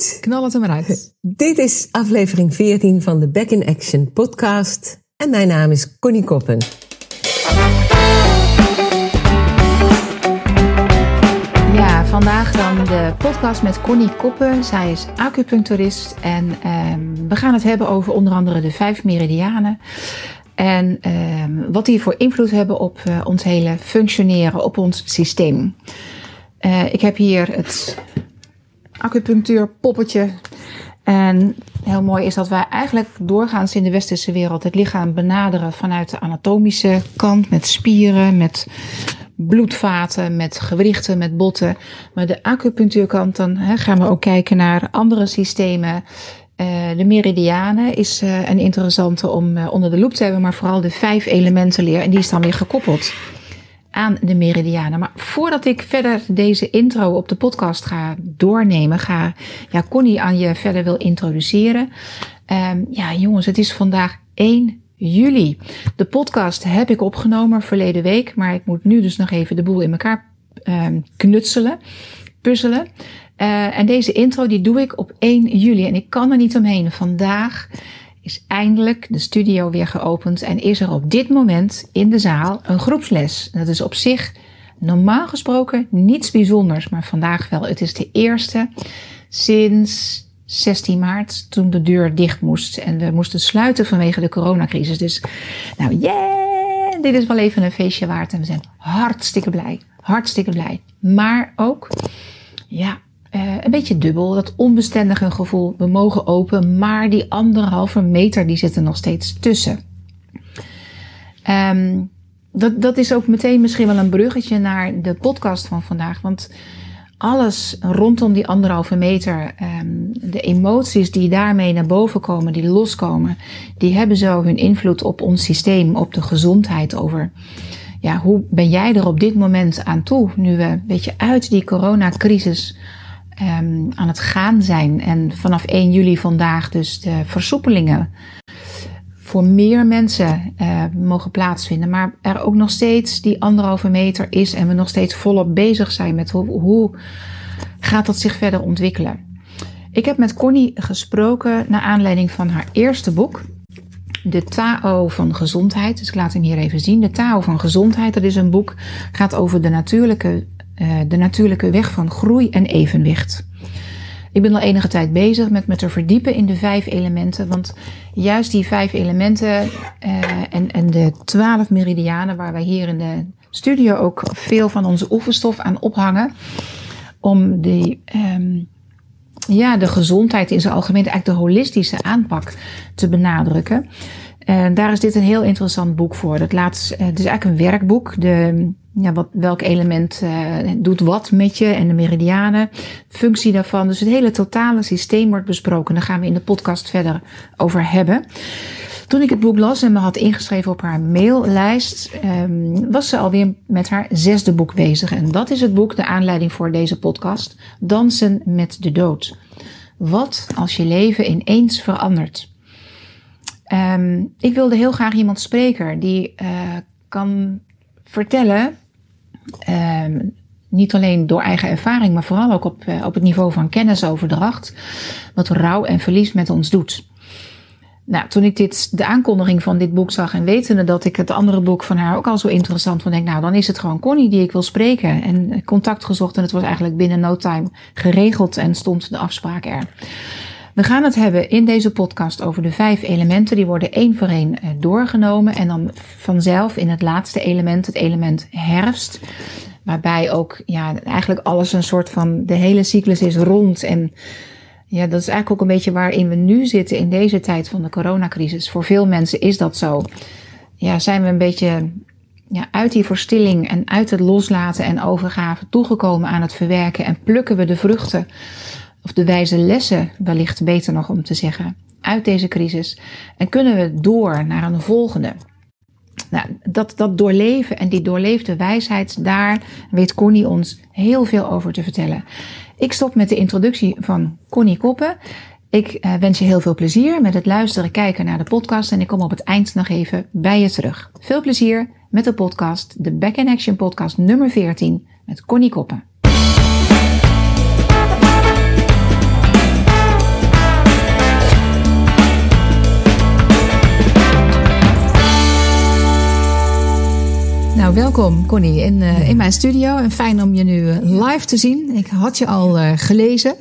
Goed. Knal het er maar uit. Dit is aflevering 14 van de Back in Action podcast. En mijn naam is Connie Koppen. Ja, vandaag dan de podcast met Connie Koppen. Zij is acupuncturist en ehm, we gaan het hebben over onder andere de vijf meridianen. En ehm, wat die voor invloed hebben op uh, ons hele functioneren, op ons systeem. Uh, ik heb hier het acupunctuurpoppetje. En heel mooi is dat wij eigenlijk doorgaans in de westerse wereld het lichaam benaderen vanuit de anatomische kant. Met spieren, met bloedvaten, met gewrichten, met botten. Maar de acupunctuurkant, dan hè, gaan we ook kijken naar andere systemen. Uh, de meridianen is uh, een interessante om uh, onder de loep te hebben, maar vooral de vijf elementen leer. En die is dan weer gekoppeld aan de meridianen. Maar voordat ik verder deze intro op de podcast ga doornemen, ga ja, Connie aan je verder wil introduceren. Um, ja, jongens, het is vandaag 1 juli. De podcast heb ik opgenomen verleden week, maar ik moet nu dus nog even de boel in elkaar um, knutselen, puzzelen. Uh, en deze intro die doe ik op 1 juli en ik kan er niet omheen. Vandaag is eindelijk de studio weer geopend en is er op dit moment in de zaal een groepsles. Dat is op zich normaal gesproken niets bijzonders, maar vandaag wel. Het is de eerste sinds 16 maart toen de deur dicht moest en we moesten sluiten vanwege de coronacrisis. Dus nou, yeah, dit is wel even een feestje waard en we zijn hartstikke blij. Hartstikke blij. Maar ook, ja, uh, een beetje dubbel, dat onbestendige gevoel. We mogen open, maar die anderhalve meter die zit er nog steeds tussen. Um, dat, dat is ook meteen misschien wel een bruggetje naar de podcast van vandaag. Want alles rondom die anderhalve meter, um, de emoties die daarmee naar boven komen, die loskomen, die hebben zo hun invloed op ons systeem, op de gezondheid over. Ja, hoe ben jij er op dit moment aan toe, nu we een beetje uit die coronacrisis um, aan het gaan zijn. En vanaf 1 juli vandaag dus de versoepelingen voor meer mensen uh, mogen plaatsvinden. Maar er ook nog steeds die anderhalve meter is en we nog steeds volop bezig zijn met hoe, hoe gaat dat zich verder ontwikkelen. Ik heb met Connie gesproken naar aanleiding van haar eerste boek. De Tao van Gezondheid. Dus ik laat hem hier even zien. De Tao van Gezondheid, dat is een boek, gaat over de natuurlijke de natuurlijke weg van groei en evenwicht. Ik ben al enige tijd bezig met me te verdiepen in de vijf elementen. Want juist die vijf elementen uh, en, en de twaalf meridianen, waar wij hier in de studio ook veel van onze oefenstof aan ophangen. Om die, um, ja, de gezondheid in zijn algemeen, eigenlijk de holistische aanpak te benadrukken. Uh, daar is dit een heel interessant boek voor. Dat laat, uh, het is eigenlijk een werkboek. De, ja, wat, welk element uh, doet wat met je en de meridianen, functie daarvan. Dus het hele totale systeem wordt besproken. Daar gaan we in de podcast verder over hebben. Toen ik het boek las en me had ingeschreven op haar maillijst, um, was ze alweer met haar zesde boek bezig. En dat is het boek, de aanleiding voor deze podcast: Dansen met de dood. Wat als je leven ineens verandert? Um, ik wilde heel graag iemand spreken die uh, kan vertellen, um, niet alleen door eigen ervaring, maar vooral ook op, uh, op het niveau van kennisoverdracht, wat rouw en verlies met ons doet. Nou, toen ik dit, de aankondiging van dit boek zag en wetende dat ik het andere boek van haar ook al zo interessant vond, denk nou, dan is het gewoon Connie die ik wil spreken. En contact gezocht en het was eigenlijk binnen no time geregeld en stond de afspraak er. We gaan het hebben in deze podcast over de vijf elementen. Die worden één voor één doorgenomen. En dan vanzelf in het laatste element, het element herfst. Waarbij ook ja, eigenlijk alles een soort van de hele cyclus is rond. En ja, dat is eigenlijk ook een beetje waarin we nu zitten in deze tijd van de coronacrisis. Voor veel mensen is dat zo. Ja, zijn we een beetje ja, uit die verstilling en uit het loslaten en overgave toegekomen aan het verwerken. En plukken we de vruchten of de wijze lessen, wellicht beter nog om te zeggen, uit deze crisis. En kunnen we door naar een volgende. Nou, dat, dat doorleven en die doorleefde wijsheid, daar weet Connie ons heel veel over te vertellen. Ik stop met de introductie van Connie Koppen. Ik uh, wens je heel veel plezier met het luisteren, kijken naar de podcast en ik kom op het eind nog even bij je terug. Veel plezier met de podcast, de Back in Action podcast nummer 14 met Connie Koppen. Nou, welkom Connie in, uh, in mijn studio. En fijn om je nu uh, live te zien. Ik had je al uh, gelezen.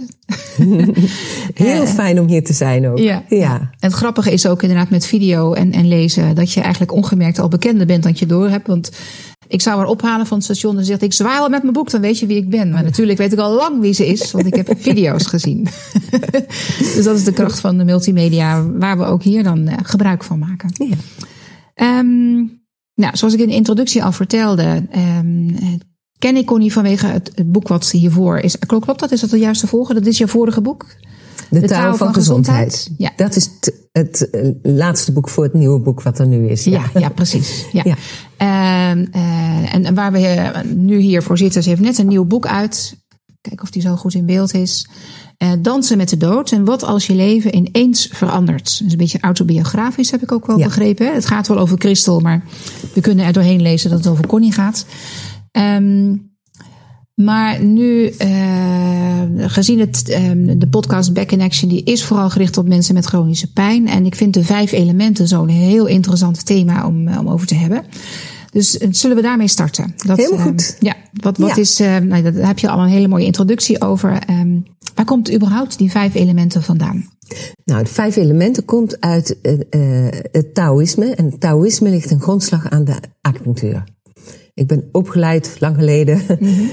Heel fijn om hier te zijn ook. Ja. ja. En het grappige is ook inderdaad met video en, en lezen... dat je eigenlijk ongemerkt al bekender bent dan je door hebt. Want ik zou haar ophalen van het station en zegt... ik zwaai al met mijn boek, dan weet je wie ik ben. Maar natuurlijk weet ik al lang wie ze is, want ik heb video's gezien. dus dat is de kracht van de multimedia... waar we ook hier dan gebruik van maken. Ja. Um, nou, zoals ik in de introductie al vertelde, um, ken ik Connie vanwege het, het, boek wat hiervoor is. Klopt dat? Is dat de juiste volgorde? Dat is jouw vorige boek? De, de taal, van, gezondheid. Ja. Dat is het eh, laatste boek voor het nieuwe boek wat er nu is. Ja, ja, ja precies. Ja. ja. Uh, uh, en waar we nu hier voor zitten, ze heeft net een nieuw boek uit. Kijken of die zo goed in beeld is. Uh, dansen met de dood. En wat als je leven ineens verandert. Dat is een beetje autobiografisch, heb ik ook wel begrepen. Hè? Het gaat wel over Christel, maar we kunnen er doorheen lezen dat het over Connie gaat. Um, maar nu, uh, gezien het, um, de podcast Back in Action, die is vooral gericht op mensen met chronische pijn. En ik vind de vijf elementen zo'n heel interessant thema om, om over te hebben. Dus eh, zullen we daarmee starten? Dat, Heel goed. Uh, ja, wat, wat is, uh, nou, daar heb je al een hele mooie introductie over. Um, waar komt überhaupt die vijf elementen vandaan? Nou, de vijf elementen komt uit het Taoïsme. En het Taoïsme ligt een grondslag aan de acupunctuur. Ik ben opgeleid lang geleden, mm -hmm.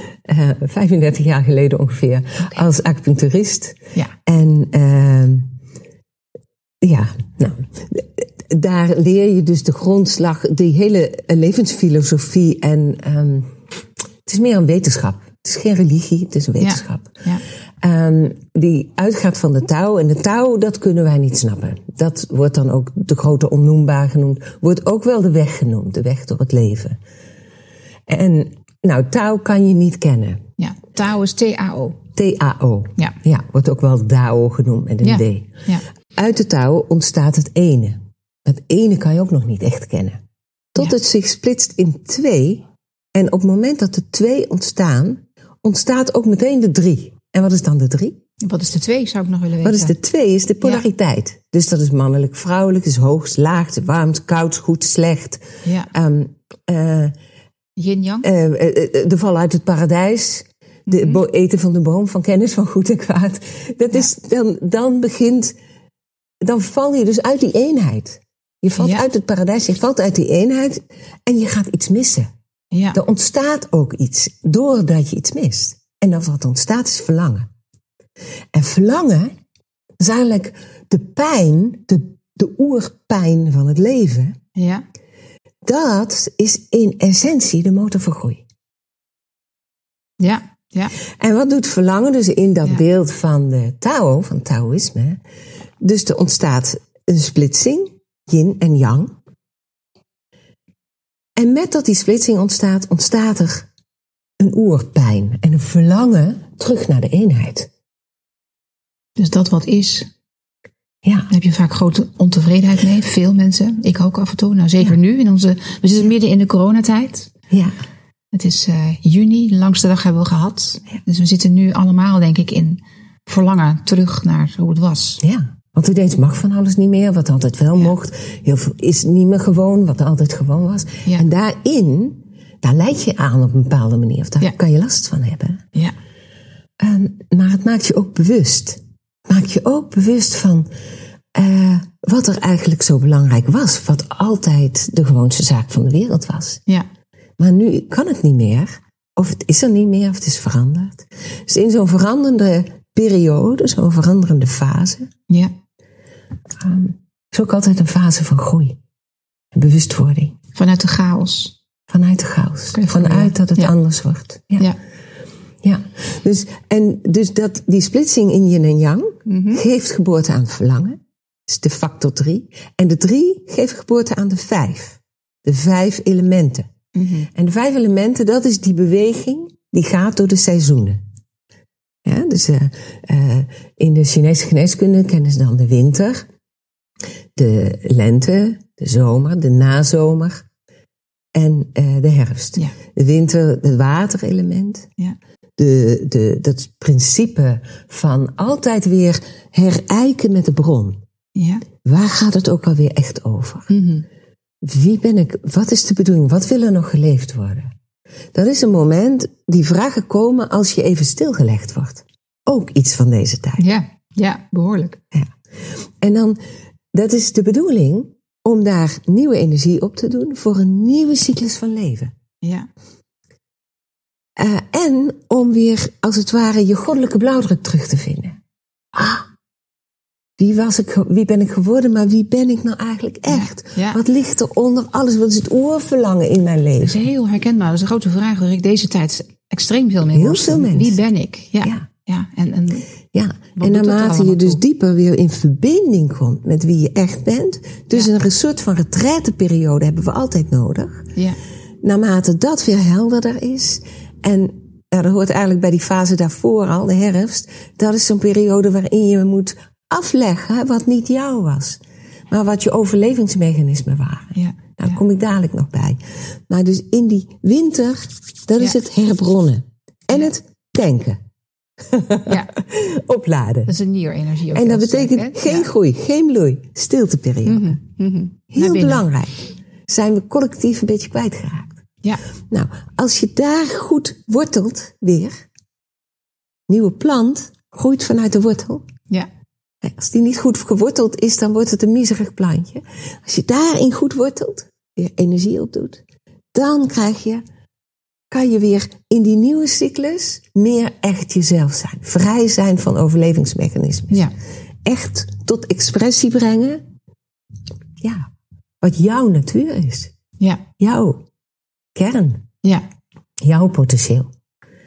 35 jaar geleden ongeveer, okay. als acupuncturist. Ja. En ehm, ja, nou, daar leer je dus de grondslag, die hele levensfilosofie. En um, het is meer een wetenschap. Het is geen religie, het is een wetenschap. Ja, ja. Um, die uitgaat van de touw. En de touw, dat kunnen wij niet snappen. Dat wordt dan ook de grote onnoembaar genoemd. Wordt ook wel de weg genoemd, de weg door het leven. En nou, touw kan je niet kennen. Ja, touw is T-A-O. T-A-O. Ja. ja, wordt ook wel Dao genoemd met een ja. D. Ja. Uit de touw ontstaat het ene. Het ene kan je ook nog niet echt kennen. Tot het zich splitst in twee. En op het moment dat er twee ontstaan, ontstaat ook meteen de drie. En wat is dan de drie? Wat is de twee, zou ik nog willen weten. Wat is de twee? Is de polariteit. Dus dat is mannelijk, vrouwelijk, is hoog, laag, is warm, koud, goed, slecht. Ja, Um, uh, yin-yang. uh, uh, de val uit het paradijs. De Mhm. eten van de boom van kennis van goed en kwaad. Dat Ja. is, dan, dan begint, dan val je dus uit die eenheid. Je valt Ja. uit het paradijs, je valt uit die eenheid en je gaat iets missen. Ja. Er ontstaat ook iets doordat je iets mist. En dan wat ontstaat is verlangen. En verlangen is eigenlijk de pijn, de, de oerpijn van het leven. ja. Dat is in essentie de motor voor groei. Ja, ja, En wat doet verlangen dus in dat Ja. beeld van de Tao, van Taoïsme? Dus er ontstaat een splitsing, yin en yang. En met dat die splitsing ontstaat, ontstaat er een oerpijn en een verlangen terug naar de eenheid. dus dat wat is, Ja, daar heb je vaak grote ontevredenheid mee. Veel mensen, ik ook af en toe. Nou, zeker Ja. nu, in onze, we zitten midden in de coronatijd. ja, Het is eh, juni, de langste dag hebben we gehad. Ja. Dus we zitten nu allemaal, denk ik, in verlangen terug naar hoe het was. ja. Want ineens mag van alles niet meer, wat altijd wel mocht. Heel veel is niet meer gewoon, wat altijd gewoon was. Ja. En daarin, daar leid je aan op een bepaalde manier. Of daar Ja. kan je last van hebben. Ja, maar het maakt je ook bewust. Maakt je ook bewust van eh, wat er eigenlijk zo belangrijk was. Wat altijd de gewoonste zaak van de wereld was. ja, Maar nu kan het niet meer. Of het is er niet meer, of het is veranderd. Dus in zo'n veranderende periode, zo'n veranderende fase, ja, ehm, is ook altijd een fase van groei. Bewustwording. vanuit de chaos. Vanuit de chaos. Vanuit dat het Ja. anders wordt. Ja. Ja, Ja, dus, en dus dat, die splitsing in yin en yang Mhm. geeft geboorte aan verlangen. Dat is de factor drie. En de drie geeft geboorte aan de vijf. De vijf elementen. Mhm. En de vijf elementen, dat is die beweging die gaat door de seizoenen. Ja, dus eh, eh, in de Chinese geneeskunde kennen ze dan de winter, de lente, de zomer, de nazomer en eh, de herfst. Ja. De winter, het waterelement. Ja. De, de, dat principe van altijd weer herijken met de bron. ja. Waar gaat het ook alweer echt over? Mhm. wie ben ik? Wat is de bedoeling? Wat wil er nog geleefd worden? Dat is een moment, die vragen komen als je even stilgelegd wordt. Ook iets van deze tijd. Ja, ja behoorlijk. Ja. En dan, dat is de bedoeling om daar nieuwe energie op te doen voor een nieuwe cyclus van leven. Ja. Uh, en om weer, als het ware, je goddelijke blauwdruk terug te vinden. Ah, wie, was ik, wie ben ik geworden, maar wie ben ik nou eigenlijk echt? Ja. Wat ligt er onder alles? Wat is het oerverlangen in mijn leven? Dat is heel herkenbaar. Dat is een grote vraag waar ik deze tijd extreem veel mee Heel veel mensen. Wie ben ik? Ja. Ja. ja. En, en Ja, Wat en naarmate je dus toe? dieper weer in verbinding komt met wie je echt bent, dus een soort van retraiteperiode hebben we altijd nodig. ja. Naarmate dat weer helderder is, en ja, dat hoort eigenlijk bij die fase daarvoor al, de herfst, dat is zo'n periode waarin je moet afleggen wat niet jou was, maar wat je overlevingsmechanismen waren. Ja. Nou, daar kom ik dadelijk nog bij. Maar dus in die winter, dat is het herbronnen. En het denken. Ja. Opladen. Dat is een nierenergie. En dat sterk, betekent geen Ja. groei, geen bloei, stilteperiode. Mhm, mhm. Heel belangrijk. Zijn we collectief een beetje kwijtgeraakt. Ja. Nou, als je daar goed wortelt weer, nieuwe plant groeit vanuit de wortel. Ja. Als die niet goed geworteld is, dan wordt het een miserig plantje. Als je daarin goed wortelt, weer energie opdoet, dan krijg je, kan je weer in die nieuwe cyclus meer echt jezelf zijn. Vrij zijn van overlevingsmechanismen. Ja. Echt tot expressie brengen, ja, wat jouw natuur is. Ja. Jouw kern, Ja. jouw potentieel.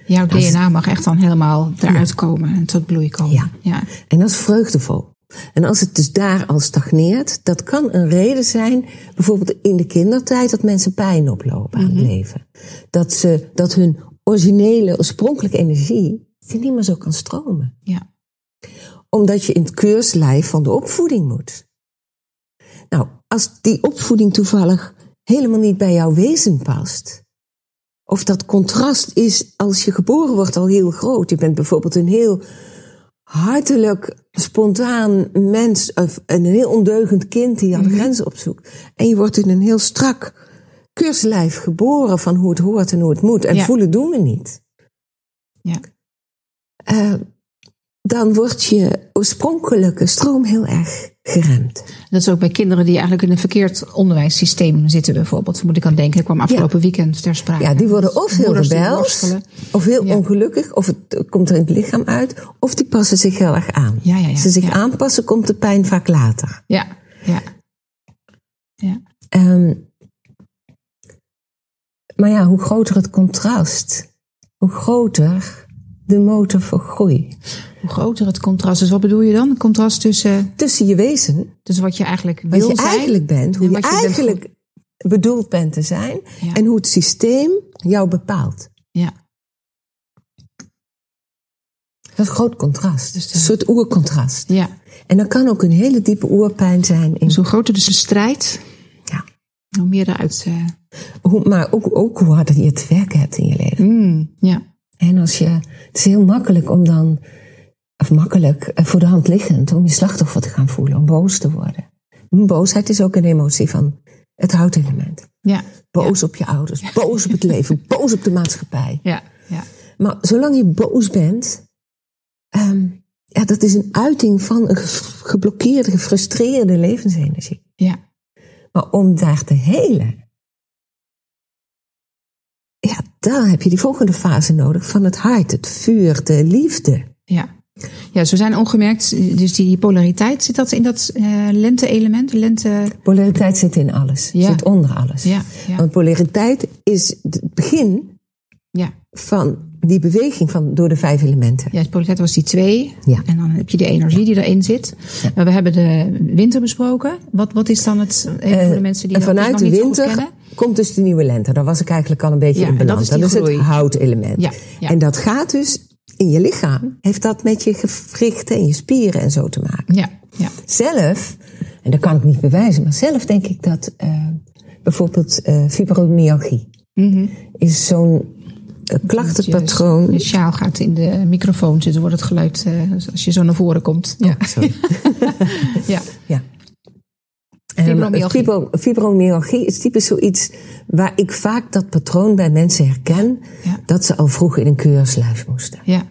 Jouw DNA mag echt dan helemaal eruit komen en tot bloei komen. Ja. ja. En dat is vreugdevol. En als het dus daar al stagneert, dat kan een reden zijn, bijvoorbeeld in de kindertijd, dat mensen pijn oplopen aan het leven. Dat, ze, dat hun originele, oorspronkelijke energie niet meer zo kan stromen. Ja. Omdat je in het keurslijf van de opvoeding moet. Nou, als die opvoeding toevallig helemaal niet bij jouw wezen past, of dat contrast is als je geboren wordt al heel groot. Je bent bijvoorbeeld een heel hartelijk, spontaan mens, of een heel ondeugend kind die aan de grenzen opzoekt. En je wordt in een heel strak keurslijf geboren van hoe het hoort en hoe het moet. En Ja. voelen doen we niet. Ja. Eh, dan wordt je oorspronkelijke stroom heel erg geremd. Dat is ook bij kinderen die eigenlijk in een verkeerd onderwijssysteem zitten bijvoorbeeld. Daar moet ik aan denken. Ik kwam afgelopen weekend ter sprake. Ja, die worden of heel rebels, of heel Ja. ongelukkig, of het komt er in het lichaam uit, of die passen zich heel erg aan. Ja, ja, ja. Als ze zich aanpassen, komt de pijn vaak later. Ja, ja. Ja. Ehm, maar ja, hoe groter het contrast, hoe groter de motor voor groei. Hoe groter het contrast is. Wat bedoel je dan? Het contrast tussen, Tussen je wezen, tussen wat je eigenlijk wat wil je zijn. eigenlijk bent, hoe je wat bent eigenlijk bedoeld bent te zijn, Ja. en hoe het systeem jou bepaalt. Ja. Dat is een groot contrast. Dus Een soort oercontrast. ja. En dat kan ook een hele diepe oerpijn zijn. In, Dus hoe groter dus de strijd, ja. hoe meer eruit. eh hoe, maar ook, ook hoe harder je te werken hebt in je leven. mm, ja. En als je, het is heel makkelijk om dan, of makkelijk, eh, voor de hand liggend, om je slachtoffer te gaan voelen, om boos te worden. Boosheid is ook een emotie van het houtelement. Ja. Boos op je ouders, boos op het leven, boos op de maatschappij. Ja. Ja. Maar zolang je boos bent, ehm, ja, dat is een uiting van een ge- geblokkeerde, gefrustreerde levensenergie. Ja. Maar om daar te helen, ja, dan heb je die volgende fase nodig van het hart, het vuur, de liefde. Ja. Ja, zo zijn ongemerkt, dus die polariteit, zit dat in dat eh, lente-element? Lente, Polariteit zit in alles, Ja. zit onder alles. ja, ja, Want polariteit is het begin ja. van die beweging van, door de vijf elementen. Ja, de polariteit was die twee. Ja. En dan heb je de energie die erin zit. Maar we hebben de winter besproken. Wat, wat is dan het, even voor de mensen die en dat vanuit nog de niet winter kennen? komt dus de nieuwe lente. Daar was ik eigenlijk al een beetje Ja, in en dat is die dat is groei. het houtelement. Ja, ja. En dat gaat dus in je lichaam, heeft dat met je gewrichten en je spieren en zo te maken. Ja, ja. Zelf, en dat kan ik niet bewijzen, maar zelf denk ik dat eh, bijvoorbeeld eh, fibromyalgie Mhm. is zo'n klachtenpatroon. Je sjaal gaat in de microfoon zitten, wordt het geluid eh, als je zo naar voren komt. Ja, Sorry. ja. En Fibromyalgie. fibro- fibromyalgie is typisch zoiets waar ik vaak dat patroon bij mensen herken. Ja. Dat ze al vroeg in een keurslijf moesten. Ja,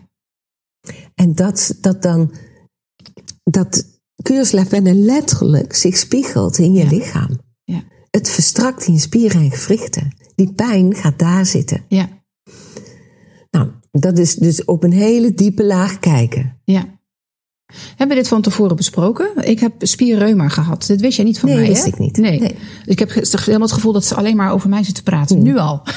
En dat, dat dan, dat keurslijf bijna letterlijk zich spiegelt in je Ja. lichaam. ja, Het verstrakt in spieren en gewrichten. Die pijn gaat daar zitten. ja, Nou, dat is dus op een hele diepe laag kijken. ja. Hebben we dit van tevoren besproken? Ik heb spierreuma gehad. Dit wist jij niet van Nee, mij, wist hè? ik niet. Nee. Nee. Ik heb helemaal het gevoel dat ze alleen maar over mij zitten praten. Nu al.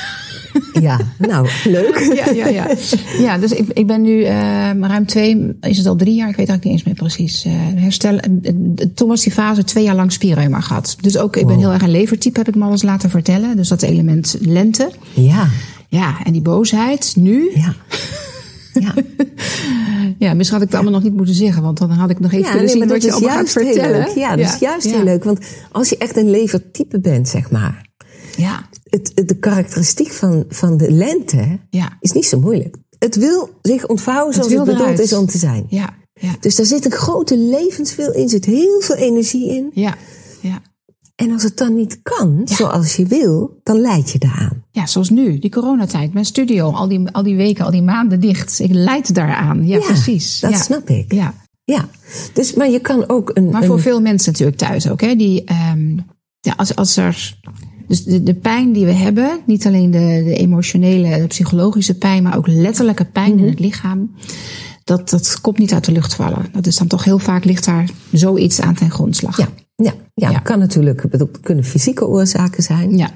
Ja, nou, leuk. Ja, ja, ja. ja dus ik, ik ben nu eh, ruim twee, is het al drie jaar? Ik weet eigenlijk niet eens meer precies. eh herstel, eh, eh, toen was die fase twee jaar lang spierreuma gehad. Dus ook, ik ben Wow. heel erg een levertype, heb ik me alles laten vertellen. Dus dat element lente. Ja, Ja, en die boosheid nu. ja. Ja, Ja, misschien had ik het allemaal nog niet moeten zeggen, want dan had ik nog even ja kunnen nee, zien wat dat je allemaal gaat vertellen. leuk. Ja, dat is juist heel leuk. Want als je echt een levertype bent, zeg maar. Ja, Het, het- de karakteristiek van, van de lente ja, is niet zo moeilijk. Het wil zich ontvouwen zoals het, wil bedoeld is om te zijn. ja, ja, Dus daar zit een grote levenswil in, zit heel veel energie in. ja, ja. En als het dan niet kan, zoals je wil, dan leid je daaraan. Ja, zoals nu, die coronatijd, mijn studio, al die, al die weken, al die maanden dicht. Ik leid daaraan. Ja, precies. Dat ja. snap ik. Ja, Ja. Dus, maar je kan ook een. maar een- voor veel mensen natuurlijk thuis ook. Hè, die, ehm, ja, als, als er, dus de, de pijn die we hebben, niet alleen de, de emotionele, de psychologische pijn, maar ook letterlijke pijn Mhm. in het lichaam. Dat, dat komt niet uit de lucht vallen. Dat is dan toch heel vaak ligt daar zoiets aan ten grondslag. ja, ja, kan natuurlijk. Het kunnen fysieke oorzaken zijn. ja,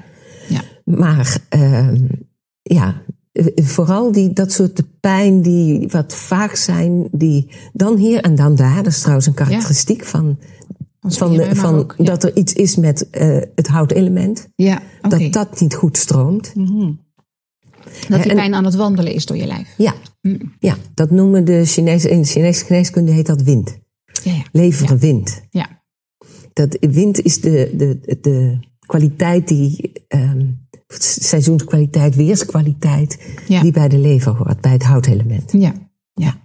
ja, Maar ehm, ja, vooral die, dat soort de pijn die wat vaag zijn, die dan hier en dan daar. Dat is trouwens een karakteristiek van, Van van, de, van ook, ja. dat er iets is met eh, het houtelement. ja. Dat dat niet goed stroomt. Dat die pijn aan het wandelen is door je lijf. Ja, Mm. ja, dat noemen de Chinese, in de Chinese geneeskunde heet dat wind. Ja, ja. Leveren wind. ja. Dat wind is de, de, de kwaliteit die, ehm, seizoenskwaliteit, weerskwaliteit, Ja. die bij de lever hoort, bij het houtelement. ja. ja.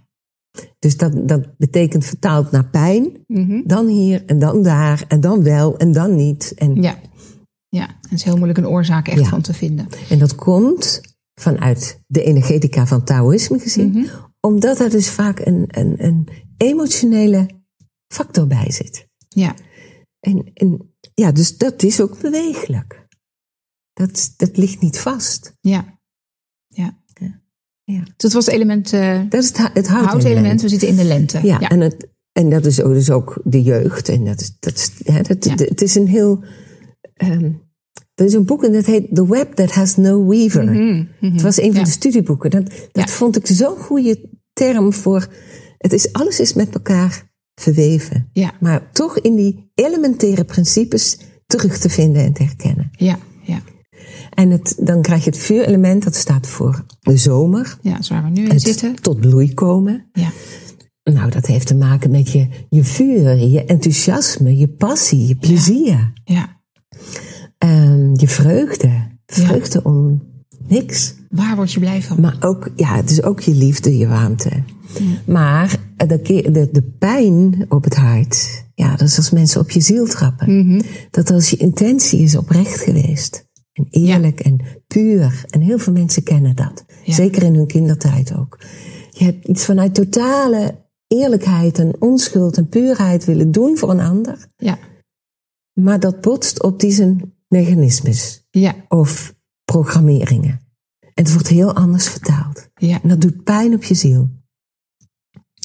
Dus dat, dat betekent vertaald naar pijn, Mhm. dan hier en dan daar en dan wel en dan niet. En, Ja. Ja, het is heel moeilijk een oorzaak echt Ja. van te vinden. en dat komt vanuit de energetica van Taoïsme gezien, Mhm. omdat er dus vaak een, een, een emotionele factor bij zit. Ja, En, en ja, dus dat is ook bewegelijk. Dat, dat ligt niet vast. ja. Ja. Ja. Dus het was element, eh Dat is het, hou- het houtelement. houtelement, we zitten in de lente. Ja, En, het, en dat is ook, dus ook de jeugd. En dat is, dat is, hè, dat, Ja. het is een heel. ehm er is een boek en dat heet The Web That Has No Weaver. Mhm, mhm. Het was een van de studieboeken. Dat, dat vond ik zo'n goede term voor. Het is, alles is met elkaar verweven. Ja, Maar toch in die elementaire principes terug te vinden en te herkennen. ja, ja. En het, dan krijg je het vuurelement, dat staat voor de zomer. Ja, dat is waar we nu in zitten. tot bloei komen. Ja, Nou, dat heeft te maken met je, je vuur, je enthousiasme, je passie, je plezier. ja. Ehm, je vreugde. Vreugde om niks. Waar word je blij van? Maar ook, ja, het is ook je liefde, je warmte. Maar de, ke- de, de pijn op het hart, ja, dat is als mensen op je ziel trappen. Mhm. Dat als je intentie is oprecht geweest. En eerlijk en puur. En heel veel mensen kennen dat. Ja. Zeker in hun kindertijd ook. Je hebt iets vanuit totale eerlijkheid en onschuld en puurheid willen doen voor een ander. Ja, Maar dat botst op die zijn mechanismes ja, of programmeringen. En het wordt heel anders vertaald. ja, En dat doet pijn op je ziel.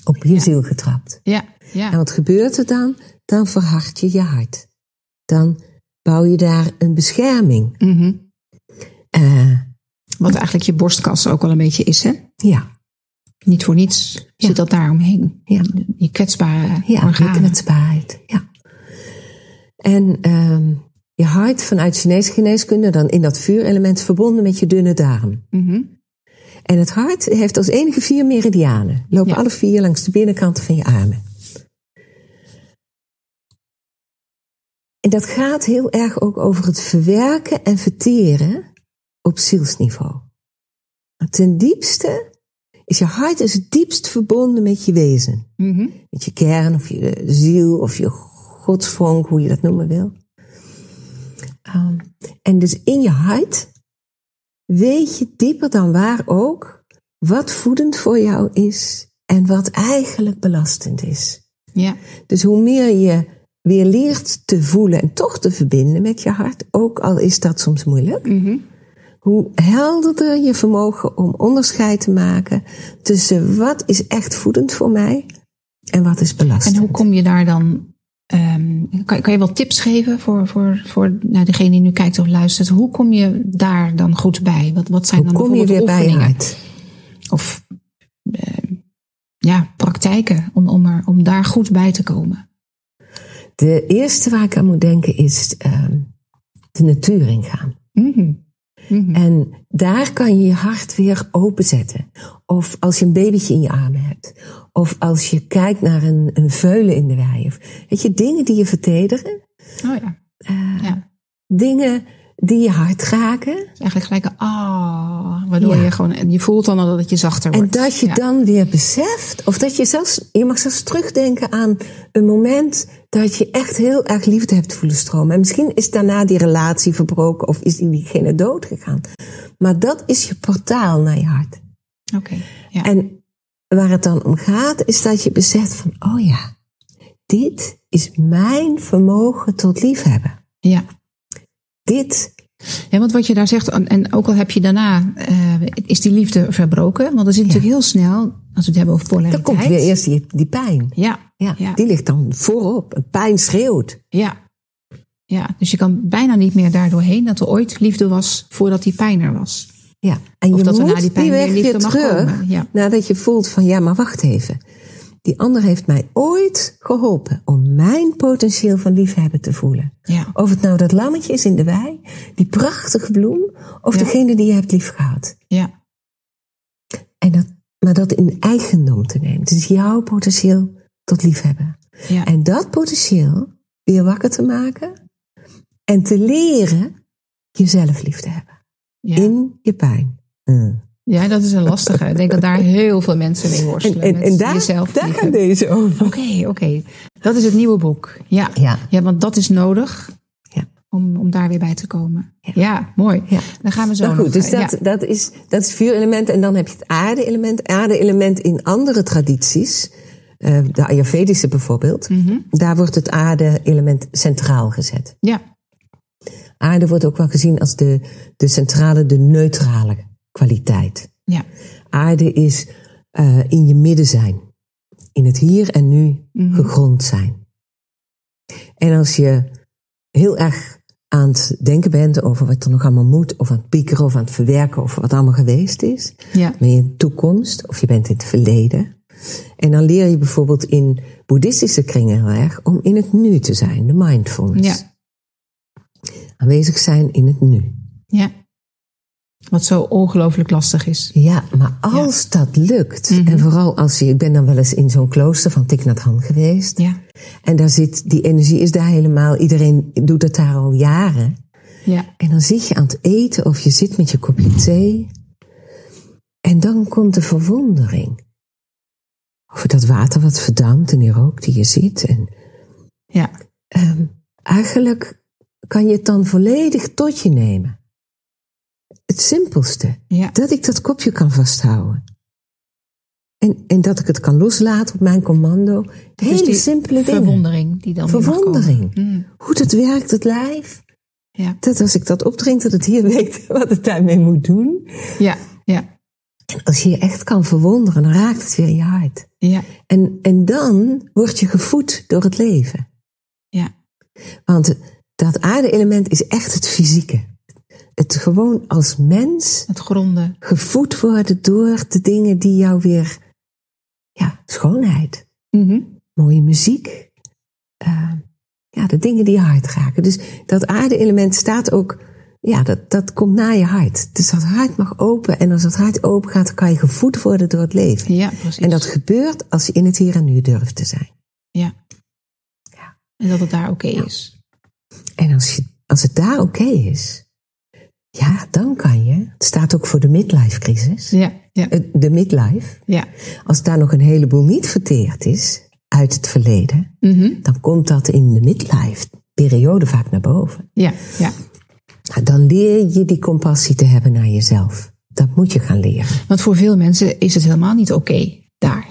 Op je ziel getrapt. ja, En ja. wat gebeurt er dan? Dan verhard je je hart. Dan bouw je daar een bescherming. Mhm. Eh, Wat eigenlijk je borstkas ook wel een beetje is, hè? ja, Niet voor niets zit dat daar omheen. Ja. Je kwetsbare ja je organen. kwetsbaarheid. Ja. En ehm, je hart vanuit Chinese geneeskunde dan in dat vuurelement verbonden met je dunne darm. Mhm. En het hart heeft als enige vier meridianen. Lopen Ja. alle vier langs de binnenkanten van je armen. En dat gaat heel erg ook over het verwerken en verteren op zielsniveau. Maar ten diepste is je hart is het diepst verbonden met je wezen. Mhm. Met je kern of je ziel of je godsvonk, hoe je dat noemen wil. Um, en dus in je hart weet je dieper dan waar ook wat voedend voor jou is en wat eigenlijk belastend is. Ja. Dus hoe meer je weer leert te voelen en toch te verbinden met je hart, ook al is dat soms moeilijk, Mhm. hoe helderder je vermogen om onderscheid te maken tussen wat is echt voedend voor mij en wat is belastend. En hoe kom je daar dan... kan, kan je wel tips geven voor, voor, voor nou, degene die nu kijkt of luistert? Hoe kom je daar dan goed bij? Wat, wat zijn Hoe dan kom je weer bijvoorbeeld bij je oefeningen? hart? Of ehm, ja, praktijken om, om, er, om daar goed bij te komen? De eerste waar ik aan moet denken is ehm, de natuur ingaan. Mhm. Mhm. En daar kan je je hart weer openzetten. Of als je een babytje in je armen hebt. Of als je kijkt naar een, een veulen in de wei. Of, weet je, dingen die je vertederen. Oh ja. eh, ja. Dingen die je hart raken. Eigenlijk gelijk een ah, waardoor Ja. je gewoon, en je voelt dan al dat je zachter En wordt. dat je Ja. dan weer beseft. Of dat je zelfs, je mag zelfs terugdenken aan een moment dat je echt heel erg liefde hebt voelen stromen. En misschien is daarna die relatie verbroken of is diegene dood gegaan. Maar dat is je portaal naar je hart. Oké, ja. En waar het dan om gaat, is dat je beseft van, oh ja, dit is mijn vermogen tot liefhebben. ja. Dit, Ja, want wat je daar zegt, en- ook al heb je daarna, eh, is die liefde verbroken. Want er zit natuurlijk heel snel, als we het hebben over dan polariteit. komt weer eerst die, die pijn. Ja, Ja, Ja. die ligt dan voorop. Een pijn schreeuwt. ja. Ja, dus je kan bijna niet meer daardoorheen dat er ooit liefde was voordat die pijn er was. Ja. En Of je dat moet die pijn die weg weer terug. Ja. Nadat je voelt van, ja, maar wacht even. Die ander heeft mij ooit geholpen om mijn potentieel van liefhebben te voelen. Ja, Of het nou dat lammetje is in de wei, die prachtige bloem, of Ja. degene die je hebt liefgehad. ja, En dat, maar dat in eigendom te nemen. Dus jouw potentieel tot liefhebben. ja. En dat potentieel weer wakker te maken. En te leren jezelf lief te hebben. Ja. In je pijn. Mm. ja, dat is een lastige. Ik denk dat daar heel veel mensen mee En, worstelen. en, en daar, jezelf daar gaat deze over. Oké, oké. Dat is het nieuwe boek. Ja. Ja. ja, want dat is nodig Ja. om, om daar weer bij te komen. Ja, Ja. mooi. Ja. Dan gaan we zo Nou nog... goed, dus dat, dat, is, dat is vuurelement. En dan heb je het aarde-element. Aarde-element in andere tradities. eh, de Ayurvedische bijvoorbeeld. Mhm. Daar wordt het aarde-element centraal gezet. ja, Aarde wordt ook wel gezien als de, de centrale, de neutrale kwaliteit. ja. Aarde is eh, in je midden zijn. In het hier en nu Mhm. gegrond zijn. En als je heel erg aan het denken bent over wat er nog allemaal moet, of aan het piekeren, of aan het verwerken, over wat allemaal geweest is, ja. ben je in de toekomst, of je bent in het verleden. En dan leer je bijvoorbeeld in boeddhistische kringen heel erg om in het nu te zijn, de mindfulness. Ja. Aanwezig zijn in het nu. ja. Wat zo ongelooflijk lastig is. Ja, maar als dat lukt, Mhm. en vooral als je, ik ben dan wel eens in zo'n klooster van Thich Nhat Hanh geweest, Ja, en daar zit, die energie is daar helemaal, iedereen doet het daar al jaren. ja, En dan zit je aan het eten of je zit met je kopje thee, en dan komt de verwondering. Over dat water wat verdampt en die rook die je ziet. En ja. ehm, eigenlijk kan je het dan volledig tot je nemen. Het simpelste. ja. Dat ik dat kopje kan vasthouden. En, en dat ik het kan loslaten op mijn commando. Hele simpele dingen. Verwondering die dan weer mag komen. Verwondering. Mm, Hoe dat werkt, het lijf. Ja, Dat als ik dat opdrink, dat het hier weet wat het daarmee moet doen. ja, ja, En als je je echt kan verwonderen, dan raakt het weer in je hart. ja, En, en dan word je gevoed door het leven. ja. Want dat aarde-element is echt het fysieke. Het gewoon als mens Het gronden. gevoed worden door de dingen die jou weer, ja, schoonheid, Mhm. mooie muziek, eh, ja, de dingen die je hart raken. Dus dat aarde-element staat ook, ja, dat, dat komt naar je hart. Dus dat hart mag open en als dat hart open gaat, dan kan je gevoed worden door het leven. Ja, precies. En dat gebeurt als je in het hier en nu durft te zijn. Ja. En dat het daar oké is. En als, je, als het daar oké is, ja, dan kan je, het staat ook voor de midlife crisis, Ja, ja, eh, de midlife, ja. als daar nog een heleboel niet verteerd is uit het verleden, Mhm. dan komt dat in de midlife periode vaak naar boven. Ja, ja. Nou, dan leer je die compassie te hebben naar jezelf. Dat moet je gaan leren. Want voor veel mensen is het helemaal niet oké daar.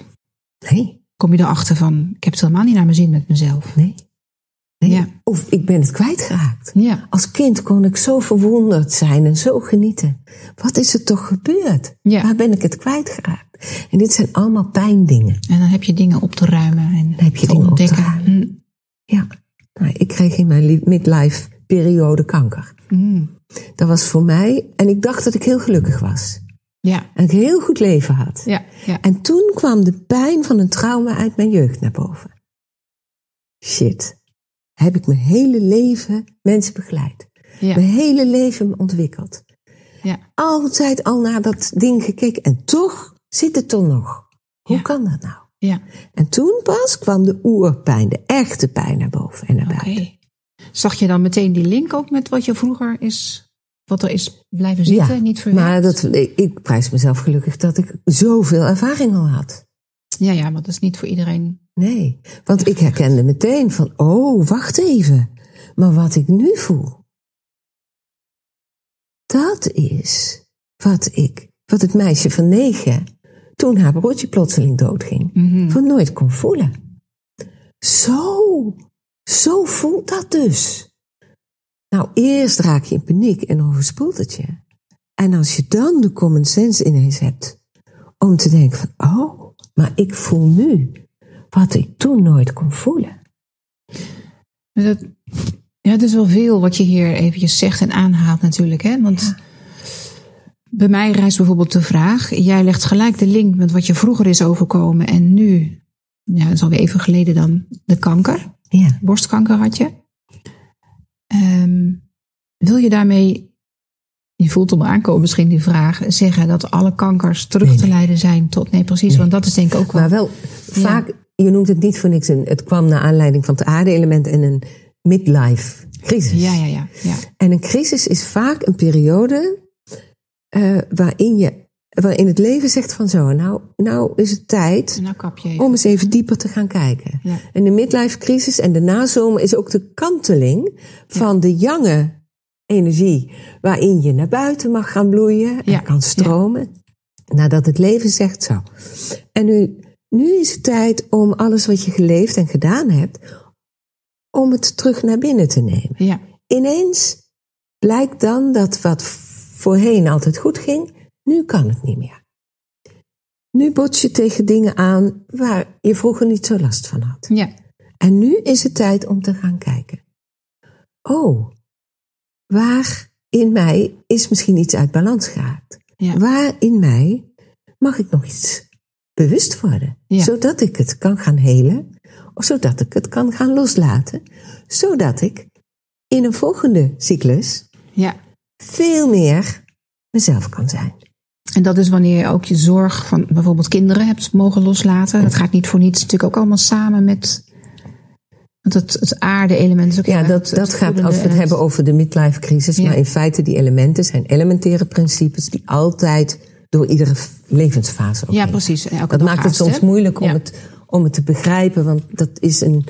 Nee, Kom je erachter van, ik heb het helemaal niet naar mijn zin met mezelf. nee. Ja. Of ik ben het kwijtgeraakt. Ja, Als kind kon ik zo verwonderd zijn en zo genieten. Wat is er toch gebeurd? Ja. Waar ben ik het kwijtgeraakt? En dit zijn allemaal pijndingen. en dan heb je dingen op te ruimen en Dan heb je dingen op te ontdekken. ruimen. Ja. Nou, ik kreeg in mijn li- midlife periode kanker. Mm. Mm. Dat was voor mij, en ik dacht dat ik heel gelukkig was. Ja, En ik een heel goed leven had. ja, ja. En toen kwam de pijn van een trauma uit mijn jeugd naar boven. Shit. Heb ik mijn hele leven mensen begeleid. ja. Mijn hele leven ontwikkeld. ja. Altijd al naar dat ding gekeken. En toch zit het er nog. Hoe Ja. kan dat nou? ja. En toen pas kwam de oerpijn, de echte pijn naar boven en naar buiten. Zag je dan meteen die link ook met wat je vroeger is, wat er is blijven zitten, Ja, niet verwerkt? Maar dat, ik prijs mezelf gelukkig dat ik zoveel ervaring al had. Ja, ja, maar dat is niet voor iedereen. Nee, want ik herkende meteen van, oh, wacht even. Maar wat ik nu voel, dat is wat ik, wat het meisje van negen, toen haar broertje plotseling doodging, Mhm. van nooit kon voelen. Zo, zo voelt dat dus. Nou, eerst raak je in paniek en overspoelt het je. En als je dan de common sense ineens hebt om te denken van, oh, maar ik voel nu wat ik toen nooit kon voelen. Dat, ja, het is wel veel wat je hier eventjes zegt en aanhaalt natuurlijk. Hè? Want bij mij rijst bijvoorbeeld de vraag... jij legt gelijk de link met wat je vroeger is overkomen... en nu, ja, dat is alweer even geleden dan, de kanker. Ja, Borstkanker had je. Ehm, wil je daarmee, je voelt hem aankomen misschien die vraag... zeggen dat alle kankers terug Nee, te nee. leiden zijn tot... Nee, precies, Nee. want dat is denk ik ook wel... maar wel vaak, je noemt het niet voor niks, een, het kwam naar aanleiding van het aarde-element en een midlife crisis. Ja, ja, ja. ja. En een crisis is vaak een periode eh, waarin, je, waarin het leven zegt van zo, nou, nou is het tijd nou kap je even. om eens even dieper te gaan kijken. Ja. En de midlife crisis en de nazomer is ook de kanteling van de jonge energie, waarin je naar buiten mag gaan bloeien en Ja. kan stromen. Nadat het leven zegt zo. En nu, nu is het tijd om alles wat je geleefd en gedaan hebt, om het terug naar binnen te nemen. Ja, Ineens blijkt dan dat wat voorheen altijd goed ging, nu kan het niet meer. Nu bots je tegen dingen aan waar je vroeger niet zo last van had. ja, En nu is het tijd om te gaan kijken. Oh, waar in mij is misschien iets uit balans geraakt? ja. Waar in mij mag ik nog iets bewust worden? Ja. Zodat ik het kan gaan helen, of zodat ik het kan gaan loslaten, zodat ik in een volgende cyclus ja. veel meer mezelf kan zijn. En dat is wanneer je ook je zorg van bijvoorbeeld kinderen hebt mogen loslaten. Dat gaat niet voor niets natuurlijk ook allemaal samen met want het, het aarde-element. Is ook Ja, dat, dat gaat als we het hebben over de midlife crisis. Ja. Maar in feite, die elementen zijn elementaire principes die altijd door iedere levensfase ook Ja, heen precies. Elke Dat maakt het haast, soms moeilijk om, Ja. het, om het te begrijpen, want dat is een,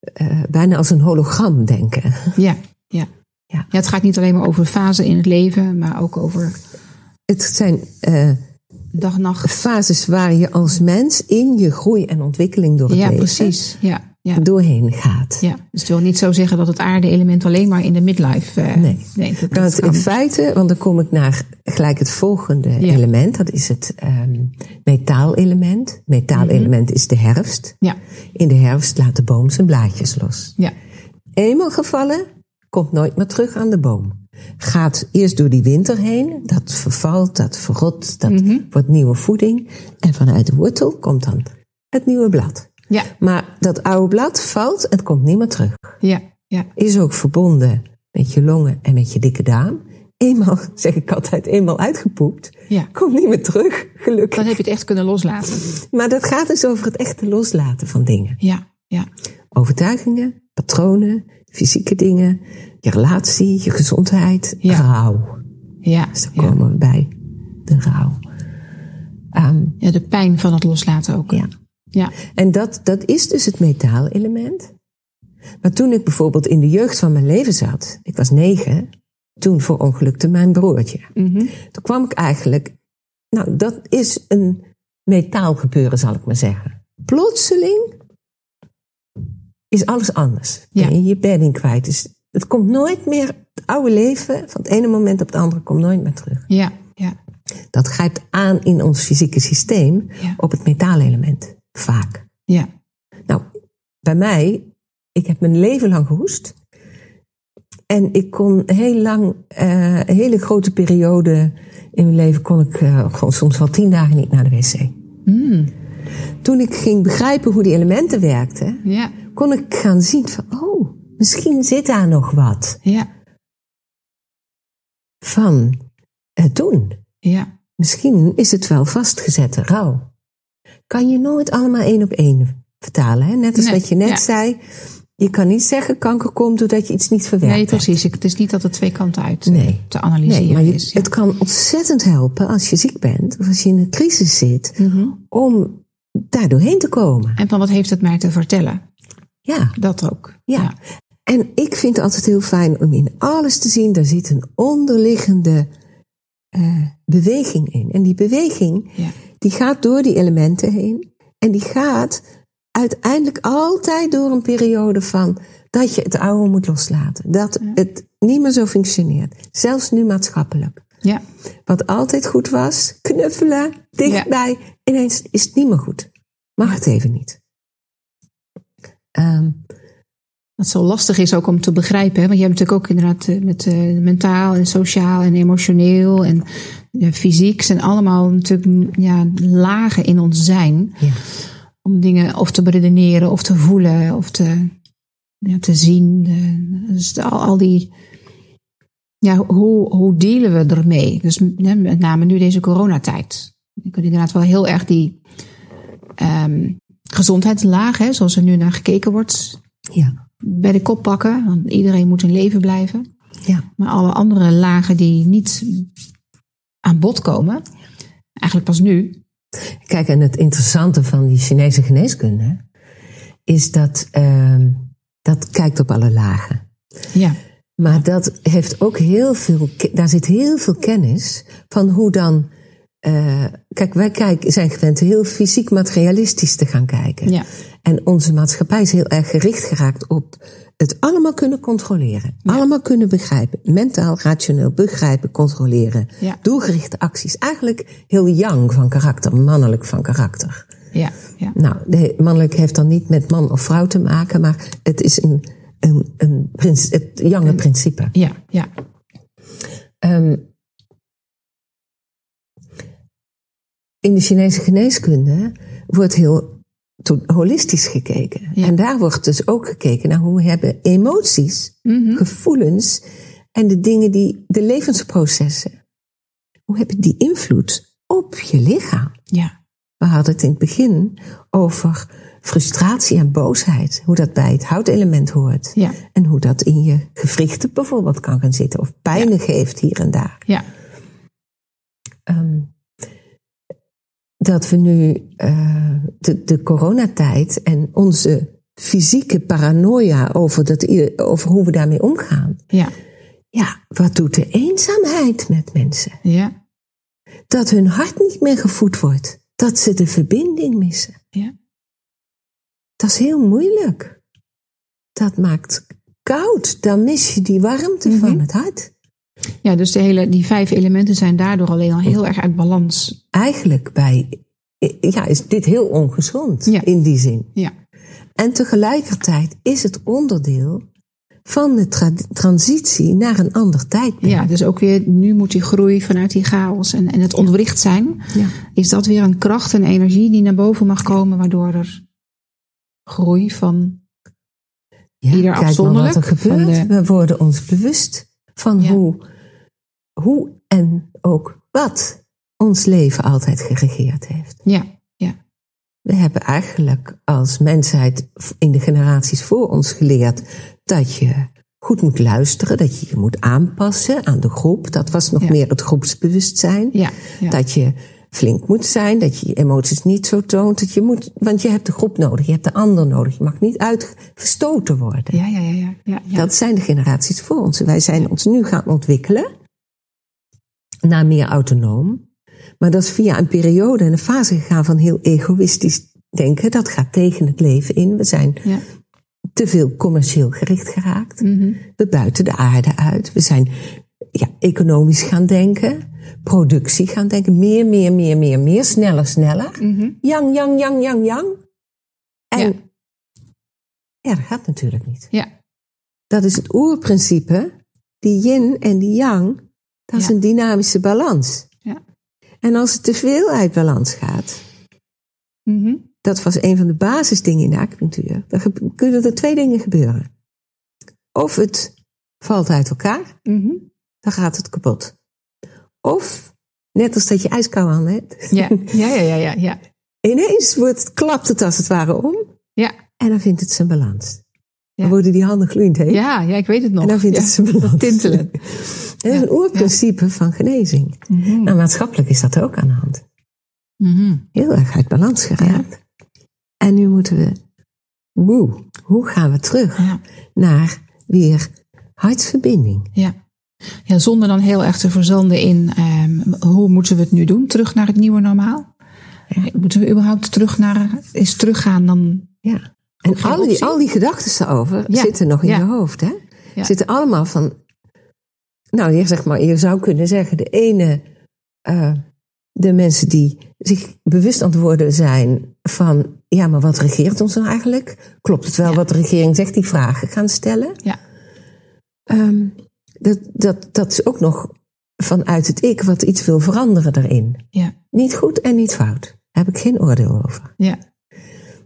eh, bijna als een hologram denken. Ja, ja. Ja. ja, het gaat niet alleen maar over fasen in het leven, maar ook over Het zijn eh, dag, nacht. fases waar je als mens in je groei en ontwikkeling door het Ja, leven precies. Ja, ja. doorheen gaat. Ja, dus het wil niet zo zeggen dat het aarde-element alleen maar in de midlife. eh, Nee. nee dat, Nou, dat in feite, want dan kom ik naar gelijk het volgende Ja. element. Dat is het ehm metaalelement. Metaalelement is de herfst. Ja, In de herfst laat de boom zijn blaadjes los. ja, Eenmaal gevallen, komt nooit meer terug aan de boom. Gaat eerst door die winter heen, dat vervalt, dat verrot, dat Mhm. wordt nieuwe voeding. En vanuit de wortel komt dan het nieuwe blad. Ja, Maar dat oude blad valt en komt niet meer terug. ja, ja. Is ook verbonden met je longen en met je dikke darm. Eenmaal, zeg ik altijd, eenmaal uitgepoept, ja. komt niet meer terug, gelukkig. Dan heb je het echt kunnen loslaten. Maar dat gaat dus over het echte loslaten van dingen. Ja, ja, Overtuigingen, patronen, fysieke dingen, je relatie, je gezondheid, Ja. rouw. ja. Dus dan ja. komen we bij de rouw. Ehm, Ja, de pijn van het loslaten ook. ja. Ja, En dat, dat is dus het metaalelement. Maar toen ik bijvoorbeeld in de jeugd van mijn leven zat, ik was negen, toen verongelukte mijn broertje. Mhm. Toen kwam ik eigenlijk, nou, dat is een metaalgebeuren, zal ik maar zeggen. Plotseling is alles anders. Ja. Ben je je bedding kwijt. Dus het komt nooit meer, het oude leven van het ene moment op het andere komt nooit meer terug. Ja, ja, Dat grijpt aan in ons fysieke systeem Ja. op het metaalelement. Vaak. ja. Nou, bij mij, ik heb mijn leven lang gehoest. En ik kon heel lang, eh, een hele grote periode in mijn leven, kon ik eh, gewoon soms wel tien dagen niet naar de wc. Mm. Toen ik ging begrijpen hoe die elementen werkten, Ja, kon ik gaan zien van, oh, misschien zit daar nog wat ja, van eh, toen. ja. Misschien is het wel vastgezette rouw. Kan je nooit allemaal één op één vertalen. Hè? Net als Nee, wat je net ja. zei. Je kan niet zeggen kanker komt doordat je iets niet verwerkt Nee, precies. Het is niet dat het twee kanten uit eh, Nee. te analyseren Nee, maar je- is. Ja. het kan ontzettend helpen als je ziek bent of als je in een crisis zit, Mhm. om daar doorheen te komen. En van wat heeft het mij te vertellen? Ja, Dat ook. ja. En ik vind het altijd heel fijn om in alles te zien, daar zit een onderliggende eh, beweging in. En die beweging, Ja. Die gaat door die elementen heen. En die gaat uiteindelijk altijd door een periode van dat je het oude moet loslaten. Dat het niet meer zo functioneert. Zelfs nu maatschappelijk. Ja. Wat altijd goed was, knuffelen, dichtbij. Ineens is het niet meer goed. Mag het even niet. Ehm, Wat zo lastig is ook om te begrijpen. Hè? Want je hebt natuurlijk ook inderdaad eh, met eh, mentaal en sociaal en emotioneel en eh, fysiek zijn allemaal natuurlijk mm, ja, lagen in ons zijn. ja. Om dingen of te beredeneren of te voelen of te, ja, te zien. Dus al, al die. Ja, hoe, hoe dealen we ermee? Dus hè, met name nu deze coronatijd. Ik kan inderdaad wel heel erg die ehm, gezondheidslaag, hè, zoals er nu naar gekeken wordt, ja. Bij de kop pakken. Want iedereen moet in leven blijven. ja. Maar alle andere lagen die niet aan bod komen, eigenlijk pas nu. Kijk, en het interessante van die Chinese geneeskunde is dat ehm, dat kijkt op alle lagen. Ja, Maar dat heeft ook heel veel, daar zit heel veel kennis van hoe dan. Eh, kijk, wij kijken, zijn gewend heel fysiek materialistisch te gaan kijken. ja, En onze maatschappij is heel erg gericht geraakt op het allemaal kunnen controleren. Allemaal kunnen begrijpen. Mentaal, rationeel begrijpen, controleren. Ja. Doelgerichte acties. Eigenlijk heel yang van karakter, mannelijk van karakter. ja, ja. Nou, de mannelijk heeft dan niet met man of vrouw te maken, maar het is een, een, een prins, het jange principe. Ja, ja, Ehm, in de Chinese geneeskunde wordt heel holistisch gekeken. Ja. En daar wordt dus ook gekeken naar hoe hebben emoties, Mhm. gevoelens en de dingen die, de levensprocessen, hoe hebben die invloed op je lichaam? ja, We hadden het in het begin over frustratie en boosheid. Hoe dat bij het houtelement hoort. ja, En hoe dat in je gewrichten bijvoorbeeld kan gaan zitten. Of pijnen geeft hier en daar. ja, Ehm, dat we nu eh, de, de coronatijd en onze fysieke paranoia over, dat, over hoe we daarmee omgaan. ja, Ja, wat doet de eenzaamheid met mensen? ja, Dat hun hart niet meer gevoed wordt. Dat ze de verbinding missen. ja, Dat is heel moeilijk. Dat maakt koud. Dan mis je die warmte Mhm. van het hart. Ja. Dus de hele, die vijf elementen zijn daardoor alleen al heel erg uit balans. Eigenlijk bij, ja, is dit heel ongezond Ja. in die zin. Ja, En tegelijkertijd is het onderdeel van de tra- transitie naar een ander tijdperk. ja, dus ook weer nu moet die groei vanuit die chaos en, en het ontwricht zijn. Ja. Is dat weer een kracht en energie die naar boven mag komen, waardoor er groei van Ja, Ieder kijk maar afzonderlijk wat er gebeurt. de- We worden ons bewust van Ja. hoe, hoe en ook wat ons leven altijd geregeerd heeft. ja, ja, We hebben eigenlijk als mensheid in de generaties voor ons geleerd dat je goed moet luisteren, dat je je moet aanpassen aan de groep. Dat was nog Ja. meer het groepsbewustzijn. ja, ja. Dat je flink moet zijn, dat je je emoties niet zo toont. Dat je moet, want je hebt de groep nodig, je hebt de ander nodig. Je mag niet uitgestoten worden. Ja, ja, ja. ja, ja, ja. Dat zijn de generaties voor ons. Wij zijn ons nu gaan ontwikkelen naar meer autonoom. Maar dat is via een periode en een fase gegaan van heel egoïstisch denken. Dat gaat tegen het leven in. We zijn ja. te veel commercieel gericht geraakt. Mhm. We buiten de aarde uit. We zijn ja, economisch gaan denken. Productie gaan denken. Meer, meer, meer, meer, meer. Sneller, sneller. Mhm. Yang, yang, yang, yang, yang. En Ja. ja, dat gaat natuurlijk niet. Ja. Dat is het oerprincipe. Die yin en die yang. Dat is Ja. een dynamische balans. Ja. En als het te veel uit balans gaat. Mhm. Dat was een van de basisdingen in de acupunctuur. Dan kunnen er twee dingen gebeuren. Of het valt uit elkaar. Mhm. dan gaat het kapot. Of, net als dat je ijskou aan hebt, Ja. ja, ja, ja, ja, ja. ineens wordt, klapt het als het ware om Ja. en dan vindt het zijn balans. Dan worden die handen gloeiend heet Ja, ja, ik weet het nog. en dan vindt het zijn balans. Tintelen. Dat is een oerprincipe van genezing. Mhm. Nou, maatschappelijk is dat ook aan de hand. Mhm. Heel erg uit balans geraakt. En nu moeten we, woe, hoe gaan we terug naar weer hartverbinding? Ja. ja, zonder dan heel erg te verzanden in ehm, hoe moeten we het nu doen? Terug naar het nieuwe normaal? Moeten we überhaupt terug naar, is teruggaan dan? Ja. En al die, al die gedachten daarover Ja, zitten nog in ja. je hoofd, hè? Ja. Zitten allemaal van. Nou, je, zeg maar, je zou kunnen zeggen, de ene, eh, de mensen die zich bewust aan het worden zijn van, ja, maar wat regeert ons nou eigenlijk? Klopt het wel wat de regering zegt? Die vragen gaan stellen. Ja. Ehm, dat, dat, dat is ook nog vanuit het ik wat iets wil veranderen daarin. Ja, Niet goed en niet fout. Daar heb ik geen oordeel over. ja,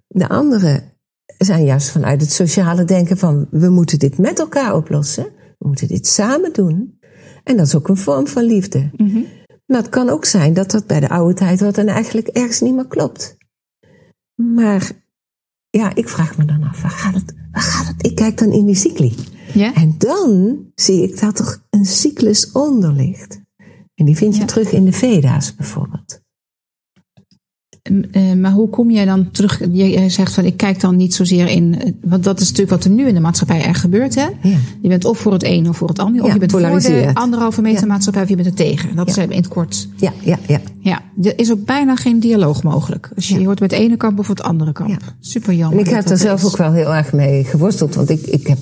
De andere zijn juist vanuit het sociale denken van we moeten dit met elkaar oplossen. We moeten dit samen doen. En dat is ook een vorm van liefde. Mhm. Maar het kan ook zijn dat dat bij de oude tijd wat en eigenlijk ergens niet meer klopt. Maar ja, ik vraag me dan af, waar gaat het? Waar gaat het? Ik kijk dan in die cycli. ja, En dan zie ik dat er een cyclus onder ligt. En die vind je Ja. terug in de Veda's bijvoorbeeld. Eh, maar hoe kom jij dan terug? Je, je zegt van ik kijk dan niet zozeer in, eh, want dat is natuurlijk wat er nu in de maatschappij erg gebeurt. Hè? Ja. Je bent of voor het een of voor het ander. Of Ja, je bent voor de anderhalve meter Ja. maatschappij of je bent er tegen. Dat is in het kort. Ja, ja, ja. Ja, er is ook bijna geen dialoog mogelijk. Dus je hoort met de ene kamp of het andere kamp. Super jammer. En ik heb daar zelf ook wel heel erg mee geworsteld. Want ik, ik, heb,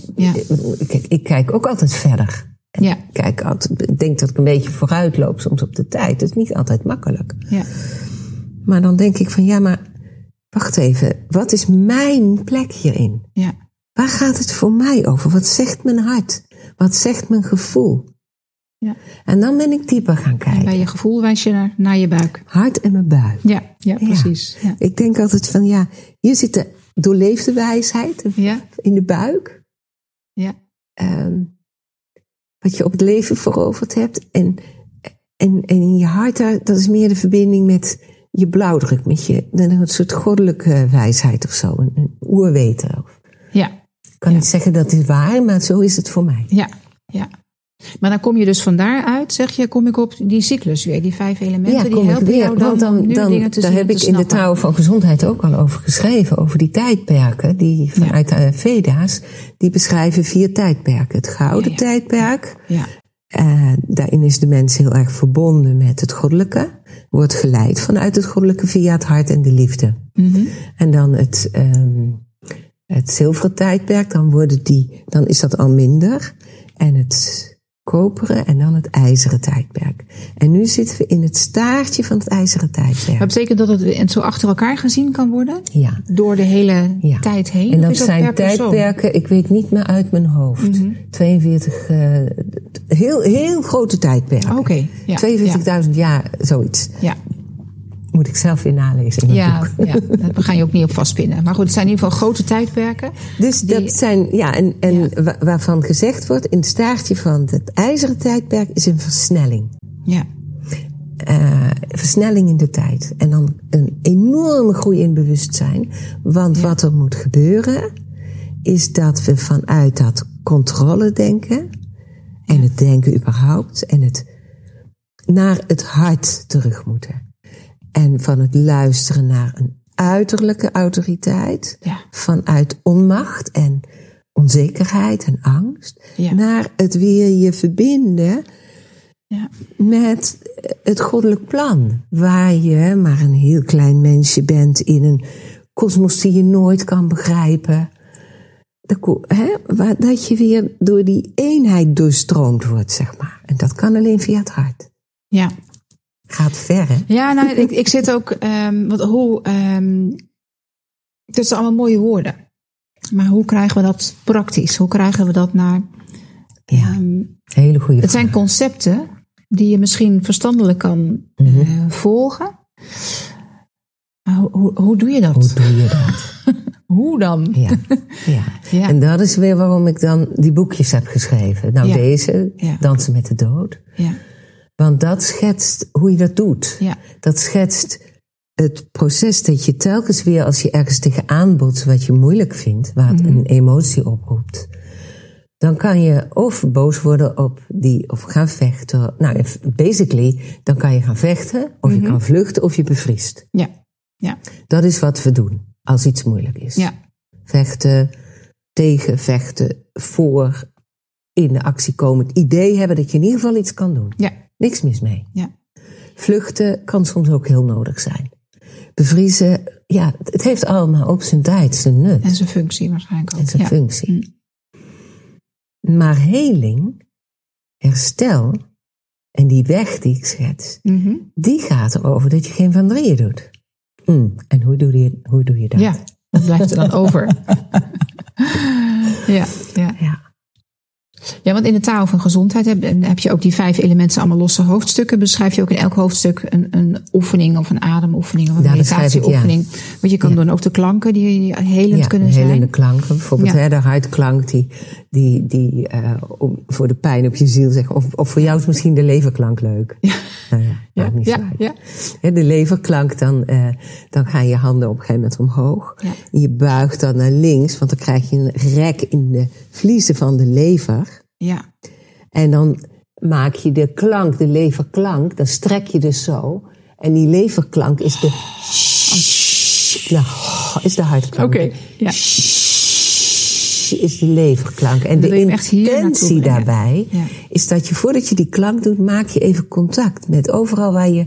ik, ik, kijk ook altijd verder. Ja, Kijk ik denk dat ik een beetje vooruit loop soms op de tijd. Dat is niet altijd makkelijk. ja, Maar dan denk ik van ja, maar wacht even. Wat is mijn plek hierin? ja, Waar gaat het voor mij over? Wat zegt mijn hart? Wat zegt mijn gevoel? ja. En dan ben ik dieper gaan En kijken. bij je gevoel wijs je naar, naar je buik. Hart en mijn buik. Ja, ja, precies. Ja. Ik denk altijd van ja, hier zit de doorleefde wijsheid in de buik. ja, ehm, wat je op het leven veroverd hebt. En, en, en in je hart, dat is meer de verbinding met je blauwdruk, met je, een soort goddelijke wijsheid of zo, een, een oerweten. ja, Ik kan niet zeggen dat is waar, maar zo is het voor mij. ja, ja. Maar dan kom je dus van daaruit, zeg je, kom ik op die cyclus weer, die vijf elementen, die kom ik helpen jou dan, want dan, om nu dan dingen te daar zien heb ik in de touw van gezondheid ook al over geschreven, over die tijdperken, die vanuit de Veda's, die beschrijven vier tijdperken. Het gouden Ja, ja. tijdperk, Eh, daarin is de mens heel erg verbonden met het goddelijke. Wordt geleid vanuit het goddelijke via het hart en de liefde. mhm, En dan het, ehm, het zilveren tijdperk, dan, worden die, dan is dat al minder. En het koperen en dan het ijzeren tijdperk. En nu zitten we in het staartje van het ijzeren tijdperk. Dat betekent dat het zo achter elkaar gezien kan worden? Ja. Door de hele Ja. tijd heen? En dat zijn persoon? tijdperken, ik weet niet meer uit mijn hoofd. Mhm. 42, eh, heel, heel grote tijdperken. Oké, ja. 42.000 jaar, zoiets. Ja, Moet ik zelf weer nalezen in ja, boek. ja, daar ga je ook niet op vastpinnen. Maar goed, het zijn in ieder geval grote tijdperken. Dus Die- dat zijn, ja, en, en wa- waarvan gezegd wordt, in het staartje van het ijzeren tijdperk is een versnelling. Ja, Eh, versnelling in de tijd. En dan een enorme groei in bewustzijn. Want wat er moet gebeuren, is dat we vanuit dat controle denken, en het denken überhaupt, en het naar het hart terug moeten. En van het luisteren naar een uiterlijke autoriteit. Ja. Vanuit onmacht en onzekerheid en angst. Ja. Naar het weer je verbinden Ja. met het goddelijk plan. Waar je maar een heel klein mensje bent in een kosmos die je nooit kan begrijpen. Hè, waar, dat je weer door die eenheid doorstroomd wordt, zeg maar. En dat kan alleen via het hart. ja. Gaat ver, hè? Ja, nou, ik, ik zit ook. ehm wat, hoe, ehm het zijn allemaal mooie woorden. Maar hoe krijgen we dat praktisch? Hoe krijgen we dat naar. Ja, ehm, hele goede het zijn concepten die je misschien verstandelijk kan Mhm. eh, volgen. Maar hoe, hoe, hoe doe je dat? Hoe doe je dat? Hoe dan? Ja, ja. Ja. En dat is weer waarom ik dan die boekjes heb geschreven. Nou, Ja. deze, Ja. Dansen met de Dood. Ja. Want dat schetst hoe je dat doet. Ja. Dat schetst het proces dat je telkens weer als je ergens tegenaan botst wat je moeilijk vindt, waar het een emotie oproept, dan kan je of boos worden op die, of gaan vechten. Nou, basically, dan kan je gaan vechten, of je kan vluchten, of je bevriest. Ja. Ja. Dat is wat we doen als iets moeilijk is. Ja. Vechten, tegen vechten, voor, in de actie komen. Het idee hebben dat je in ieder geval iets kan doen. Ja. Niks mis mee. Ja. Vluchten kan soms ook heel nodig zijn. Bevriezen, ja, het heeft allemaal op zijn tijd zijn nut En zijn functie waarschijnlijk ook. en zijn ja. functie. Maar heling, herstel en die weg die ik schets, Mhm. die gaat erover dat je geen van drieën doet. Mm, En hoe doe, je, hoe doe je dat? Ja, wat blijft er dan over? ja, ja. Ja. Ja, want in de taal van gezondheid heb, heb je ook die vijf elementen, allemaal losse hoofdstukken. Beschrijf je ook in elk hoofdstuk een, een oefening of een ademoefening of een Ja, ik, ja. meditatieoefening. Want je kan Ja. doen ook de klanken die helend Ja, kunnen helende zijn. klanken. Bijvoorbeeld hè, de hartklank die, die, die eh, om, voor de pijn op je ziel zegt. Of, of voor jou is misschien de leverklank leuk. Ja. Nou ja, Ja, maakt niet ja, zo uit. ja. Hè, de leverklank, dan, eh, dan gaan je handen op een gegeven moment omhoog. Je buigt dan naar links, want dan krijg je een rek in de vliezen van de lever. Ja, En dan maak je de klank, de leverklank, dan strek je dus zo. En die leverklank is de... Nou, is de hartklank. oké. Ja. Is de leverklank. En de intentie daarbij Ja. is dat je voordat je die klank doet, maak je even contact met overal waar je,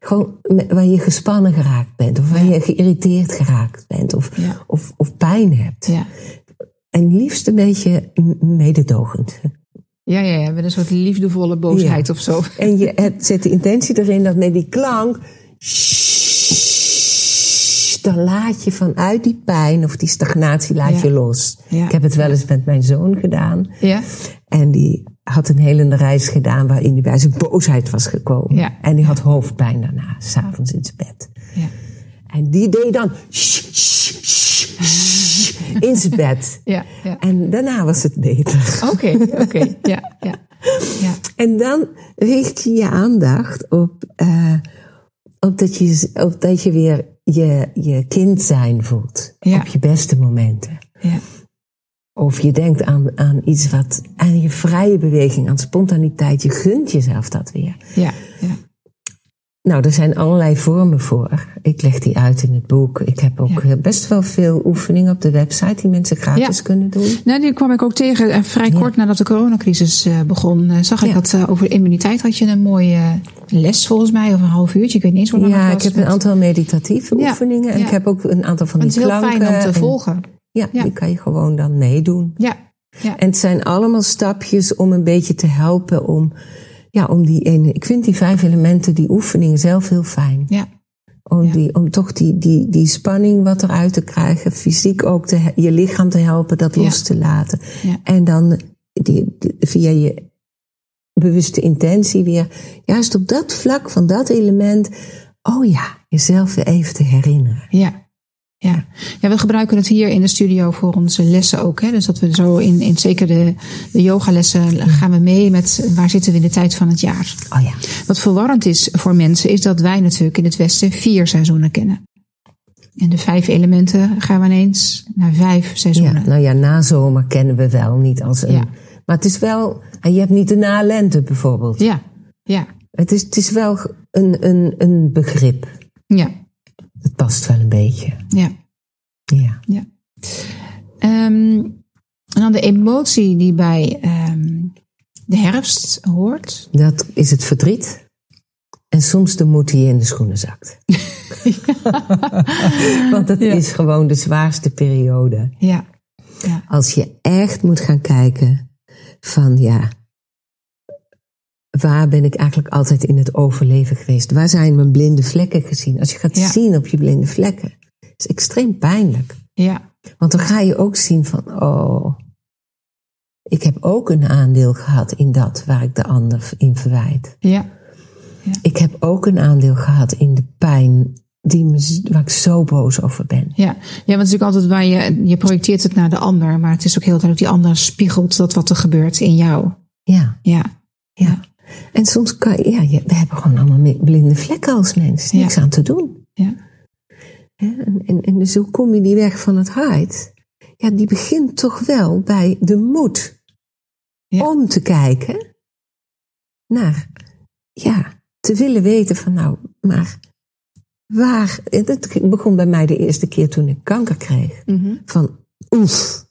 gewoon, waar je gespannen geraakt bent. Of waar Ja. je geïrriteerd geraakt bent. Of, of, of pijn hebt. En liefst een beetje mededogend. Ja, ja, ja, met een soort liefdevolle boosheid Ja. of zo. En je hebt, zet de intentie erin dat met die klank. Dan laat je vanuit die pijn of die stagnatie laat Ja. je los. Ja. Ik heb het wel eens met mijn zoon gedaan. Ja, En die had een helende reis gedaan waarin hij bij zijn boosheid was gekomen. Ja. En die had hoofdpijn daarna, s'avonds in zijn bed. ja, En die deed dan in zijn bed. ja. ja. En daarna was het beter. Oké, oké. Ja, ja. Ja, En dan richt je je aandacht op, eh, op, dat, je, op dat je weer je, je kind zijn voelt. Ja. Op je beste momenten. ja. Of je denkt aan, aan iets wat, aan je vrije beweging, aan spontaniteit. Je gunt jezelf dat weer. ja, ja. Nou, er zijn allerlei vormen voor. Ik leg die uit in het boek. Ik heb ook Ja. eh, best wel veel oefeningen op de website die mensen gratis Ja. kunnen doen. Nou, die kwam ik ook tegen. En vrij kort nadat de coronacrisis eh, begon, eh, zag ik dat eh, over immuniteit had je een mooie eh, les volgens mij, of een half uurtje. Ik weet niet eens hoe lang Ja, het ik heb een aantal meditatieve oefeningen. En ik heb ook een aantal van Het die is heel klanken. fijn om te en- volgen. Ja, Ja. die kan je gewoon dan meedoen. Ja, ja. En het zijn allemaal stapjes om een beetje te helpen om, ja, om die ene. Ik vind die vijf elementen, die oefening zelf heel fijn. ja. Om, Ja. die, om toch die, die, die spanning wat eruit te krijgen, fysiek ook te, je lichaam te helpen dat Ja. los te laten. Ja. En dan die, die- via je bewuste intentie weer, juist op dat vlak van dat element, oh ja, jezelf weer even te herinneren. Ja. Ja. ja, we gebruiken het hier in de studio voor onze lessen ook. Hè? Dus dat we zo in, in zeker de, de yogalessen gaan we mee met waar zitten we in de tijd van het jaar. Oh ja. Wat verwarrend is voor mensen is dat wij natuurlijk in het Westen vier seizoenen kennen. En de vijf elementen gaan we ineens naar vijf ja. seizoenen. Nou ja, na zomer kennen we wel niet als een. Ja. Maar het is wel, en je hebt niet de nalente bijvoorbeeld. Ja, ja, Het, is, het is wel een, een, een begrip. Ja, Het past wel een beetje. ja. Ja. Ehm, en dan de emotie die bij ehm, de herfst hoort. Dat is het verdriet. En soms de moed die je in de schoenen zakt. Want het Ja. is gewoon de zwaarste periode. Ja, Als je echt moet gaan kijken van ja, waar ben ik eigenlijk altijd in het overleven geweest? Waar zijn mijn blinde vlekken gezien? Als je gaat Ja. zien op je blinde vlekken, is extreem pijnlijk. ja, Want dan ga je ook zien van, oh, ik heb ook een aandeel gehad in dat waar ik de ander in verwijt. ja, Ik heb ook een aandeel gehad in de pijn die me, waar ik zo boos over ben. ja. Ja, want het is natuurlijk altijd waar je, je projecteert het naar de ander, maar het is ook heel duidelijk die ander spiegelt dat wat er gebeurt in jou. Ja, Ja, ja. En soms kan je, ja, je- we hebben gewoon allemaal blinde vlekken als mens. Ja. Niks aan te doen. ja? En, en, en dus hoe kom je die weg van het hart? Ja, die begint toch wel bij de moed Ja. om te kijken naar, ja, te willen weten van nou, maar waar, het begon bij mij de eerste keer toen ik kanker kreeg. Mhm. Van, oef,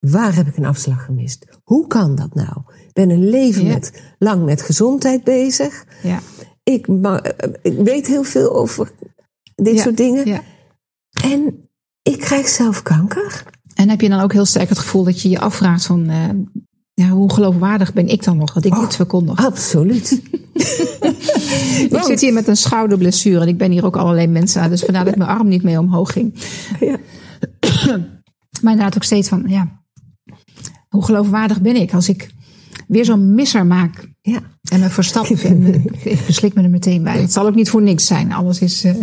waar heb ik een afslag gemist? Hoe kan dat nou? Ik ben een leven Ja. met, lang met gezondheid bezig. ja, Ik, eh, ik weet heel veel over dit Ja, soort dingen. ja. En ik krijg zelf kanker. En heb je dan ook heel sterk het gevoel dat je je afvraagt van, eh, ja, hoe geloofwaardig ben ik dan nog dat ik Oh. dit verkondig? Absoluut. Ik zit hier met een schouderblessure en ik ben hier ook allerlei mensen aan, dus vandaar dat mijn arm niet mee omhoog ging. ja. Maar inderdaad ook steeds van, ja, hoe geloofwaardig ben ik als ik weer zo'n misser maak ja. en me verstap en eh, ik beslik me er meteen bij. Het zal ook niet voor niks zijn, alles is, eh,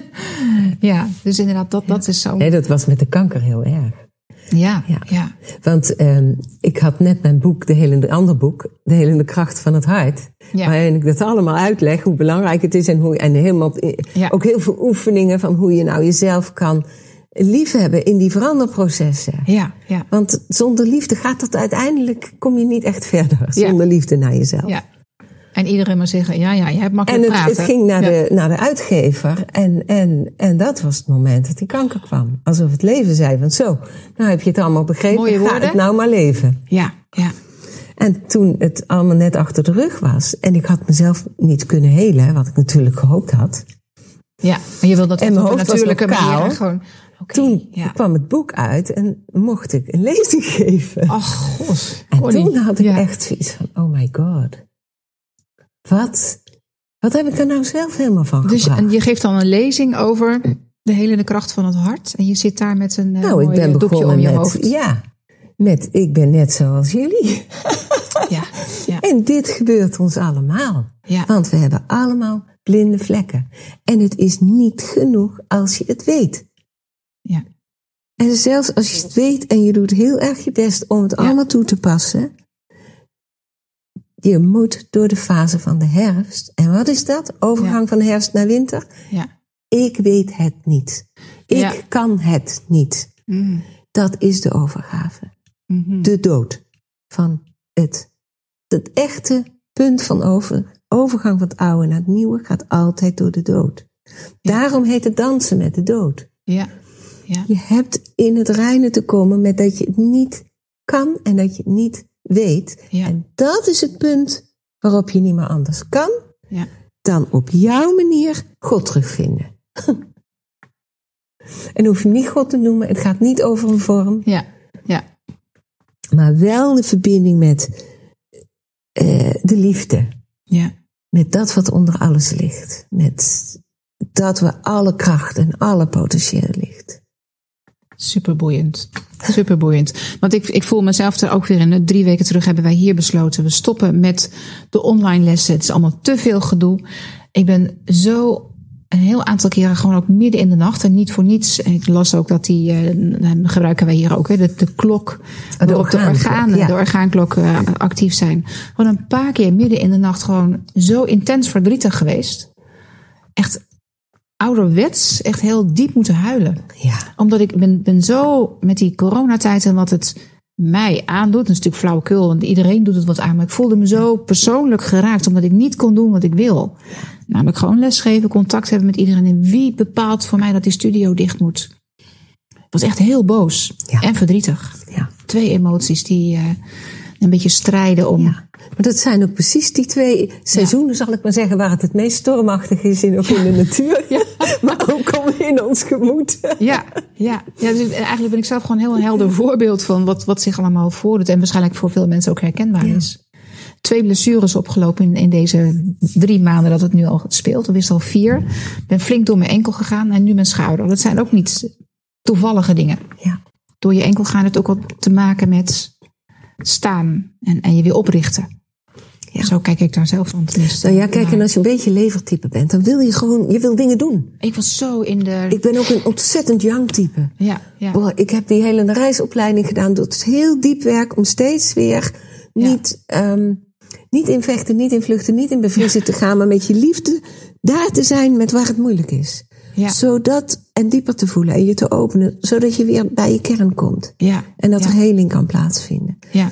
ja, dus inderdaad, dat, dat is zo. Nee, dat was met de kanker heel erg. Ja, Ja. ja, Want ehm, ik had net mijn boek, de hele, ander boek, De Helende Kracht van het Hart. Ja. Waarin ik dat allemaal uitleg, hoe belangrijk het is. En, hoe, en helemaal, Ja. ook heel veel oefeningen van hoe je nou jezelf kan liefhebben in die veranderprocessen. ja, ja. Want zonder liefde gaat dat uiteindelijk, kom je niet echt verder. Ja. Zonder liefde naar jezelf. ja. En iedereen maar zeggen, ja, ja, je hebt En makkelijk het, praten. het ging naar, Ja. de, naar de uitgever. En, en, en dat was het moment dat die kanker kwam. Alsof het leven zei van zo, nou heb je het allemaal begrepen. Mooie Ga woorden. het nou maar leven. Ja, ja, En toen het allemaal net achter de rug was. En ik had mezelf niet kunnen helen. Wat ik natuurlijk gehoopt had. ja. Maar je wil dat En op een natuurlijke manier gewoon... Toen ja. kwam het boek uit. En mocht ik een lezing geven. Ach, god. en Connie. toen had ik Ja. echt zoiets van, oh my god. Wat, wat heb ik er nou zelf helemaal van Dus gebracht? en je geeft dan een lezing over de hele kracht van het hart. En je zit daar met een eh Nou, ik ben doekje om je met, hoofd. ja, met ik ben net zoals jullie. Ja, ja, En dit gebeurt ons allemaal. ja, Want we hebben allemaal blinde vlekken. En het is niet genoeg als je het weet. Ja, En zelfs als je het weet en je doet heel erg je best om het Ja. allemaal toe te passen. Je moet door de fase van de herfst. En wat is dat? Overgang van herfst naar winter? ja. Ik weet het niet. Ik Ja. kan het niet. Mm, Dat is de overgave. mhm. de dood van het. Het echte punt van over, overgang van het oude naar het nieuwe gaat altijd door de dood. Daarom heet het dansen met de dood. Ja, ja, Je hebt in het reine te komen met dat je het niet kan en dat je het niet weet. Ja. En dat is het punt waarop je niet meer anders kan ja, dan op jouw manier God terugvinden. en hoef je niet God te noemen, het gaat niet over een vorm. ja, ja, maar wel de verbinding met eh, de liefde. ja. Met dat wat onder alles ligt. Met dat waar alle kracht en alle potentieel ligt. Superboeiend. Superboeiend. Want ik, ik voel mezelf er ook weer in. Drie weken terug hebben wij hier besloten. We stoppen met de online lessen. Het is allemaal te veel gedoe. Ik ben zo een heel aantal keren gewoon ook midden in de nacht. En niet voor niets. En ik las ook dat die, eh, gebruiken wij hier ook, hè, de, de klok. waarop de orgaanklok, organen, ja. de orgaanklok eh, actief zijn. Gewoon een paar keer midden in de nacht gewoon zo intens verdrietig geweest. Echt ouderwets, echt heel diep moeten huilen Ja, omdat ik ben, ben zo met die coronatijd en wat het mij aandoet. Dat is natuurlijk flauwekul, want iedereen doet het wat aan. Maar ik voelde me zo persoonlijk geraakt, omdat ik niet kon doen wat ik wil. Namelijk gewoon lesgeven, contact hebben met iedereen. En wie bepaalt voor mij dat die studio dicht moet? Ik was echt heel boos Ja. en verdrietig. Ja. Twee emoties die eh, een beetje strijden om. Ja. Maar dat zijn ook precies die twee seizoenen, zal ik maar zeggen, waar het het meest stormachtig is in, ook in de natuur. maar ook om in ons gemoed. Ja, ja. ja dus eigenlijk ben ik zelf gewoon een heel helder voorbeeld van wat, wat zich allemaal voordoet. En waarschijnlijk voor veel mensen ook herkenbaar Ja. is. Twee blessures opgelopen in, in deze drie maanden dat het nu al speelt. Of is al vier. Ik ben flink door mijn enkel gegaan en nu mijn schouder. Dat zijn ook niet toevallige dingen. Ja. Door je enkel gaat het ook wat te maken met staan en, en je weer oprichten. Ja. Zo kijk ik daar zelf van. Nou ja, kijk, en als je een beetje levertype bent, dan wil je gewoon, je wil dingen doen. Ik was zo in de... Ik ben ook een ontzettend young type. ja, ja. Boah, ik heb die hele reisopleiding gedaan. Dat is heel diep werk om steeds weer niet, ehm, niet in vechten, niet in vluchten, niet in bevriezen te gaan, maar met je liefde daar te zijn met waar het moeilijk is. Ja. Zodat, en dieper te voelen en je te openen, zodat je weer bij je kern komt. ja, En dat ja, er heling kan plaatsvinden. ja.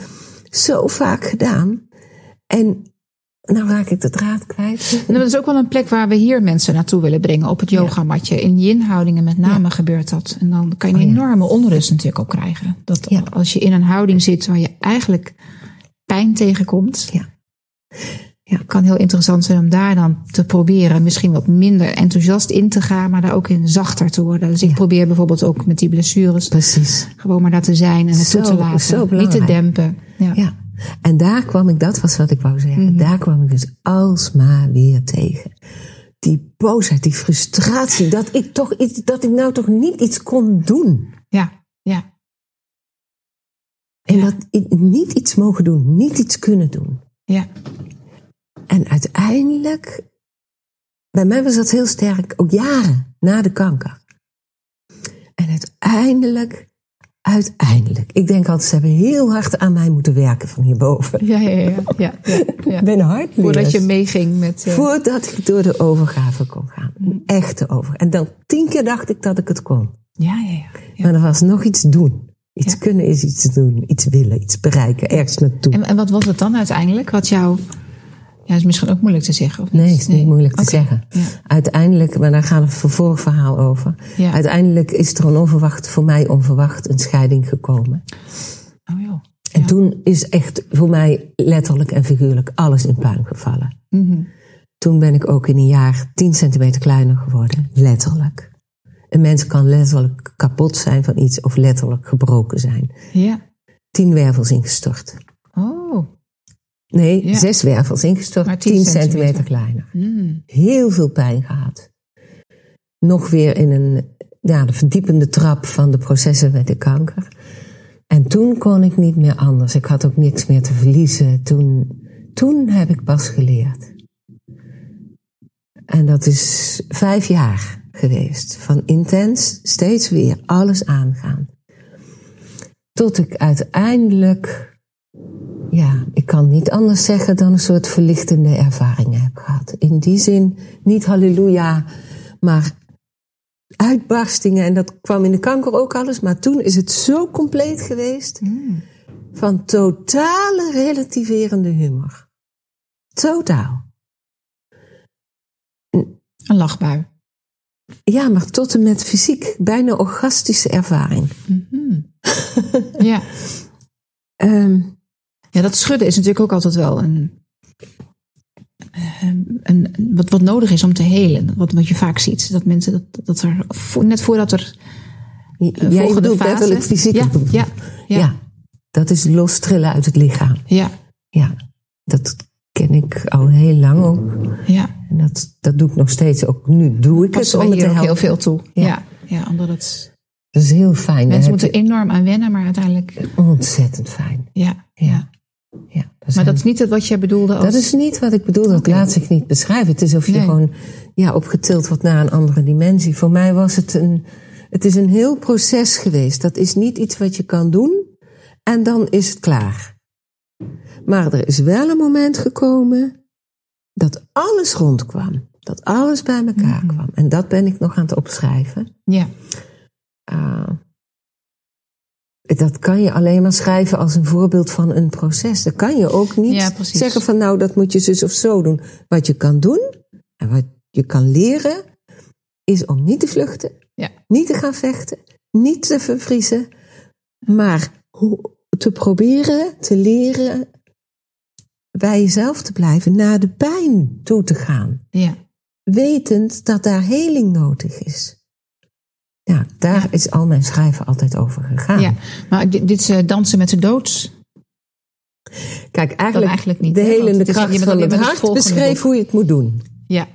Zo vaak gedaan. En nou raak ik de draad kwijt. En dat is ook wel een plek waar we hier mensen naartoe willen brengen. Op het yogamatje. In yin-houdingen met name gebeurt dat. En dan kan je een Oh ja. enorme onrust natuurlijk ook krijgen. Dat Ja. als je in een houding zit waar je eigenlijk pijn tegenkomt. Ja. Ja. kan heel interessant zijn om daar dan te proberen. Misschien wat minder enthousiast in te gaan. Maar daar ook in zachter te worden. Dus ik probeer bijvoorbeeld ook met die blessures. Precies. Gewoon maar daar te zijn en het toe Zo- te laten. zo niet te dempen. Ja. Ja. En daar kwam ik, dat was wat ik wou zeggen. Mhm. Daar kwam ik dus alsmaar weer tegen. Die boosheid, die frustratie, dat ik toch iets, dat ik nou toch niet iets kon doen. ja. ja. En dat ik niet iets mogen doen, niet iets kunnen doen. ja. En uiteindelijk, bij mij was dat heel sterk, ook jaren na de kanker. En uiteindelijk, uiteindelijk. Ik denk altijd, ze hebben heel hard aan mij moeten werken van hierboven. Ja, ja, ja. ja, ja, ja. Ben hard Voordat je meeging met... eh, Voordat ik door de overgave kon gaan. Een echte over. En dan tien keer dacht ik dat ik het kon. Ja, ja, ja. ja. Maar er was nog iets doen. Iets Ja. kunnen is iets doen. Iets willen, iets bereiken, ergens naartoe. En, en wat was het dan uiteindelijk? Wat jou. Ja, is misschien ook moeilijk te zeggen. Of niet? Nee, is niet moeilijk te zeggen. Ja. Uiteindelijk, maar daar gaat een vervolgverhaal over. Ja. Uiteindelijk is er een onverwacht, voor mij onverwacht, een scheiding gekomen. Oh joh. En Ja. toen is echt voor mij letterlijk en figuurlijk alles in puin gevallen. Mhm. Toen ben ik ook in een jaar 10 centimeter kleiner geworden. Letterlijk. Een mens kan letterlijk kapot zijn van iets of letterlijk gebroken zijn. Ja. Tien wervels ingestort. Nee, Ja. zes wervels ingestort, Maar 10 10 centimeter. centimeter. kleiner. Mm. Heel veel pijn gehad. Nog weer in een ja, de verdiepende trap van de processen met de kanker. En toen kon ik niet meer anders. Ik had ook niks meer te verliezen. Toen, toen heb ik pas geleerd. En dat is vijf jaar geweest. Van intens, steeds weer alles aangaan. Tot ik uiteindelijk, ja, ik kan niet anders zeggen dan een soort verlichtende ervaringen heb gehad. In die zin, niet halleluja, maar uitbarstingen. En dat kwam in de kanker ook alles. Maar toen is het zo compleet geweest. Mm. Van totale relativerende humor. Totaal. Een lachbui. Ja, maar tot en met fysiek. Bijna orgastische ervaring. Mhm. ja. Ehm, ja, dat schudden is natuurlijk ook altijd wel een. ehm, een, wat, wat nodig is om te helen. Wat, wat je vaak ziet. Dat mensen dat, dat er. net voordat er. jij volgende bedoelt fase- letterlijk fysiek. Ja, ja, ja. ja. dat is lostrillen uit het lichaam. Ja, Ja, dat ken ik al heel lang ook. ja. En dat, dat doe ik nog steeds. Ook nu doe ik het om het te helpen. heel veel toe. Ja. Ja, omdat het. Dat is heel fijn. Mensen moeten enorm aan wennen, maar uiteindelijk. Ontzettend fijn. Ja, Ja. Ja. Dat Maar dat is niet wat jij bedoelde als. Dat is niet wat ik bedoel. Dat laat zich niet beschrijven. Het is of je Nee. gewoon ja, opgetild wordt naar een andere dimensie. Voor mij was het een. Het is een heel proces geweest. Dat is niet iets wat je kan doen en dan is het klaar. Maar er is wel een moment gekomen dat alles rondkwam. Dat alles bij elkaar Mhm. kwam. En dat ben ik nog aan het opschrijven. Ja. Ah. Dat kan je alleen maar schrijven als een voorbeeld van een proces. Dat kan je ook niet Ja, zeggen van nou, dat moet je zus of zo doen. Wat je kan doen en wat je kan leren, is om niet te vluchten, Ja. niet te gaan vechten, niet te vervriezen, maar te proberen te leren bij jezelf te blijven, naar de pijn toe te gaan Ja. wetend dat daar heling nodig is. Ja, daar is al mijn schrijven altijd over gegaan. ja. Maar dit, dit is eh, dansen met de dood. Kijk, eigenlijk, eigenlijk niet, de hè? Want helende het is- kracht van het hart beschreef hoe je het moet doen. Ja.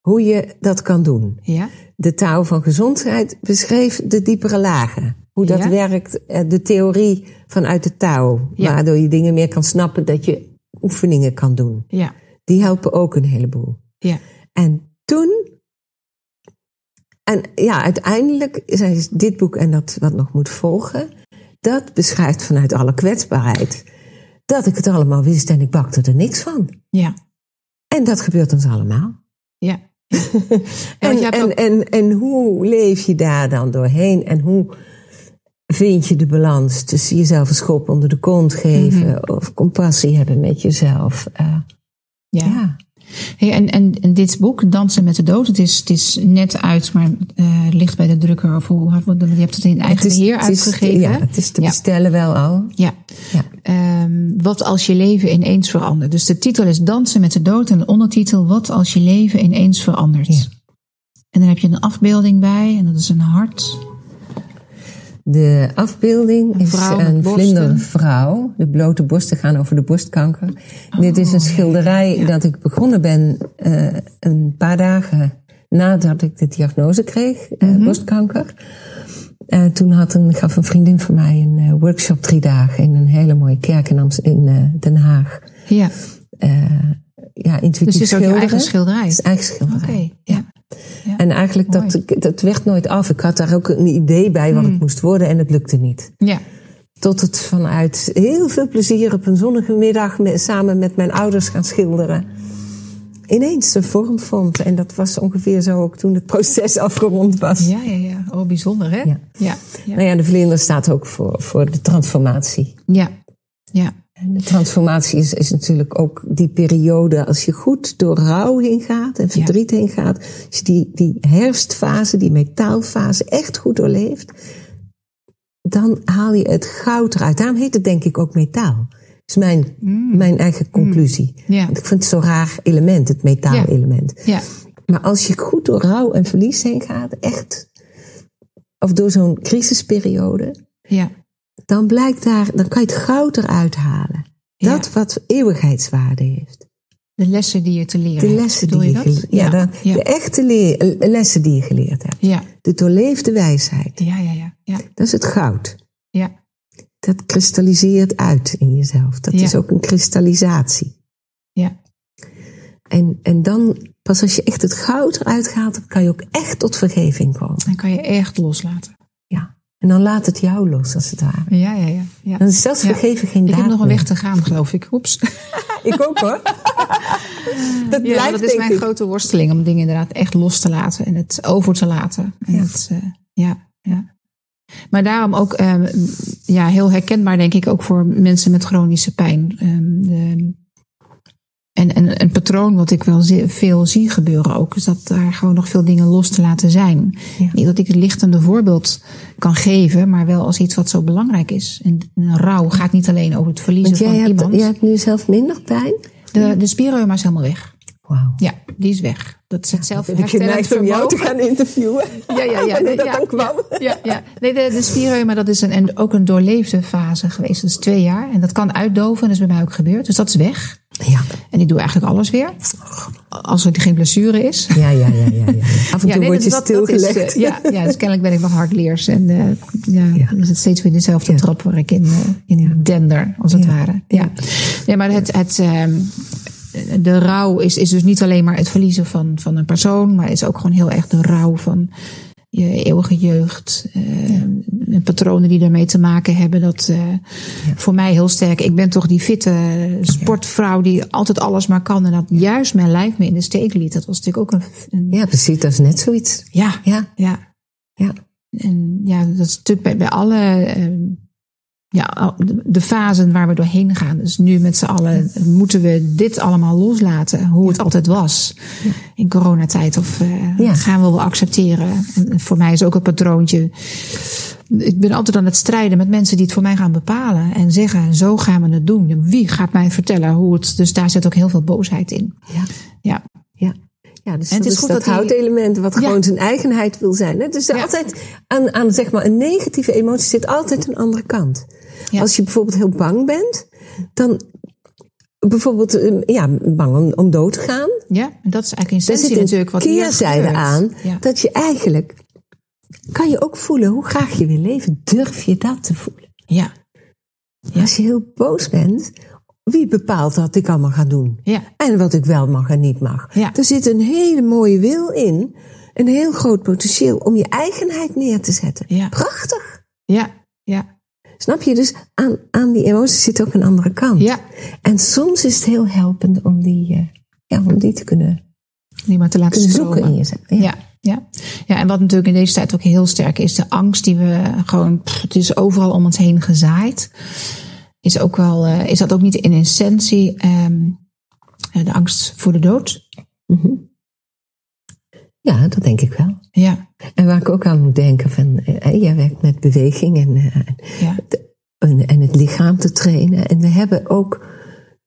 Hoe je dat kan doen. Ja. De touw van gezondheid beschreef de diepere lagen. Hoe dat Ja. werkt, eh, de theorie vanuit de touw. Ja. Waardoor je dingen meer kan snappen, dat je oefeningen kan doen. Ja. Die helpen ook een heleboel. Ja. En toen. En ja, uiteindelijk is dit boek en dat wat nog moet volgen. Dat beschrijft vanuit alle kwetsbaarheid. Dat ik het allemaal wist en ik bakte er niks van. Ja. En dat gebeurt ons allemaal. Ja. En, ook- en, en hoe leef je daar dan doorheen? En hoe vind je de balans tussen jezelf een schop onder de kont geven Mhm. of compassie hebben met jezelf? Eh, Ja. ja. Hey, en, en, en dit boek, Dansen met de Dood, het is, het is net uit, maar eh ligt bij de drukker. Of hoe, je hebt het in eigen is- beheer het is- uitgegeven. ja, het is te Ja. bestellen wel al. Ja. Ja. Ehm, wat als je leven ineens verandert? Dus de titel is Dansen met de dood en de ondertitel Wat als je leven ineens verandert? Ja. En dan heb je een afbeelding bij en dat is een hart. De afbeelding is vrouw met een vlindervrouw. De blote borsten gaan over de borstkanker. Dit is een schilderij dat ik begonnen ben eh, een paar dagen nadat ik de diagnose kreeg, eh, borstkanker. En toen had een, gaf een vriendin van mij een eh, workshop drie dagen in een hele mooie kerk in, Amst- in eh, Den Haag. Ja, Eh, ja, intuïtief dus het is ook schilderen. eigen schilderij. Het is eigen schilderij. Oké, ja. Ja. En eigenlijk, dat, dat werd nooit af. Ik had daar ook een idee bij wat het moest worden en het lukte niet. Ja, Tot het vanuit heel veel plezier op een zonnige middag me- samen met mijn ouders gaan schilderen. Ineens de vorm vond. En dat was ongeveer zo ook toen het proces afgerond was. ja, ja. ja. Oh, bijzonder hè? Ja. Ja, ja. Nou ja, de vlinder staat ook voor, voor de transformatie. ja. ja. En de transformatie is, is natuurlijk ook die periode als je goed door rouw heen gaat en verdriet heen gaat. Als je die, die herfstfase, die metaalfase echt goed doorleeft. Dan haal je het goud eruit. Daarom heet het denk ik ook metaal. Dat is mijn, mijn eigen conclusie. Ja. Want ik vind het zo'n raar element, het metaalelement. Ja, Maar als je goed door rouw en verlies heen gaat, echt, of door zo'n crisisperiode, ja. Dan blijkt daar, dan kan je het goud eruit halen. Ja. Dat wat eeuwigheidswaarde heeft. De lessen die je te leren De hebt, lessen bedoel die je, je ja, dan- ja. de echte leer- lessen die je geleerd hebt. ja. De doorleefde wijsheid. Ja, ja, ja. Ja, Dat is het goud. ja. Dat kristalliseert uit in jezelf. Dat is ook een kristallisatie. ja. En, en dan, pas als je echt het goud eruit gaat, kan je ook echt tot vergeving komen. Dan kan je echt loslaten. En dan laat het jou los, als het ware. Ja, ja, ja. ja. Dan is zelfs Ja. vergeven geen Ik daad heb nog een weg te gaan, geloof ik. Oeps. Ik ook hoor. dat Ja, blijft dat is mijn ik. grote worsteling om dingen inderdaad echt los te laten en het over te laten. En Ja. Het, eh, ja, ja. Maar daarom ook ehm, ja, heel herkenbaar, denk ik, ook voor mensen met chronische pijn. Ehm, de, en, en een patroon wat ik wel veel zie gebeuren ook, is dat daar gewoon nog veel dingen los te laten zijn. Ja. Niet dat ik het lichtende voorbeeld kan geven, maar wel als iets wat zo belangrijk is. En, en rouw gaat niet alleen over het verliezen van hebt, iemand. jij hebt nu zelf minder pijn? De, de spierreuma is helemaal weg. Wauw. Ja, die is weg. Dat is het zelf Ben ik geneigd om jou te gaan interviewen? Ja, ja, ja. Dat ja, dan kwam? Ja, ja. Nee, de, de spierreuma, dat is een, en ook een doorleefde fase geweest. Dat is twee jaar. En dat kan uitdoven. Dat is bij mij ook gebeurd. Dus dat is weg. Ja. En ik doe eigenlijk alles weer. Als er geen blessure is. Ja, ja, ja, ja, ja. Af en toe nee, word je dus dat is, stilgelegd. eh, ja, ja, dus kennelijk ben ik nog hardleers. En eh, ja, Ja. dan is het steeds weer dezelfde Ja. trap waar ik in, eh, in dender, als het Ja. ware. Ja. Nee, maar het, het, ehm, de rouw is, is dus niet alleen maar het verliezen van, van een persoon, maar is ook gewoon heel erg de rouw van je eeuwige jeugd. en patronen die daarmee te maken hebben. Dat eh, voor mij heel sterk. Ik ben toch die fitte sportvrouw die altijd alles maar kan. En dat juist mijn lijf me in de steek liet. Dat was natuurlijk ook een. een Ja, precies. Dat is net zoiets. ja, Ja, ja. ja. En ja, dat is natuurlijk bij, bij alle eh, ja, de fasen waar we doorheen gaan. Dus nu met z'n allen moeten we dit allemaal loslaten, hoe het altijd was in coronatijd. Of uh, gaan we wel accepteren? En voor mij is ook een patroontje. Ik ben altijd aan het strijden met mensen die het voor mij gaan bepalen en zeggen: zo gaan we het doen. Wie gaat mij vertellen hoe het? Dus daar zit ook heel veel boosheid in. Ja. Ja. ja. Ja, dus en het is, goed dat, dat houtelement wat gewoon zijn eigenheid wil zijn. Hè? Dus altijd aan, aan zeg maar een negatieve emotie zit altijd een andere kant. Als je bijvoorbeeld heel bang bent, dan bijvoorbeeld ehm, ja, bang om, om dood te gaan. Ja, en dat is eigenlijk in essentie natuurlijk wat keerzijde aan. Dat je eigenlijk, kan je ook voelen hoe graag je wil leven. Durf je dat te voelen? Ja. ja. Als je heel boos bent, wie bepaalt wat ik allemaal ga doen? Ja. En wat ik wel mag en niet mag. Ja. Er zit een hele mooie wil in. Een heel groot potentieel om je eigenheid neer te zetten. Ja. Prachtig. Ja, ja. Snap je? Dus aan, aan die emoties zit ook een andere kant. Ja. En soms is het heel helpend om die, uh, ja, om die te kunnen, die maar te laten kunnen zoeken in jezelf. Ja. ja. Ja. ja, en wat natuurlijk in deze tijd ook heel sterk is, de angst die we gewoon, pff, het is overal om ons heen gezaaid. Is, ook wel, uh, is dat ook niet in essentie um, de angst voor de dood? Mm -hmm. Ja, dat denk ik wel. Ja. En waar ik ook aan moet denken van, eh, jij werkt met beweging en, uh, ja. en, het lichaam te trainen. En we hebben ook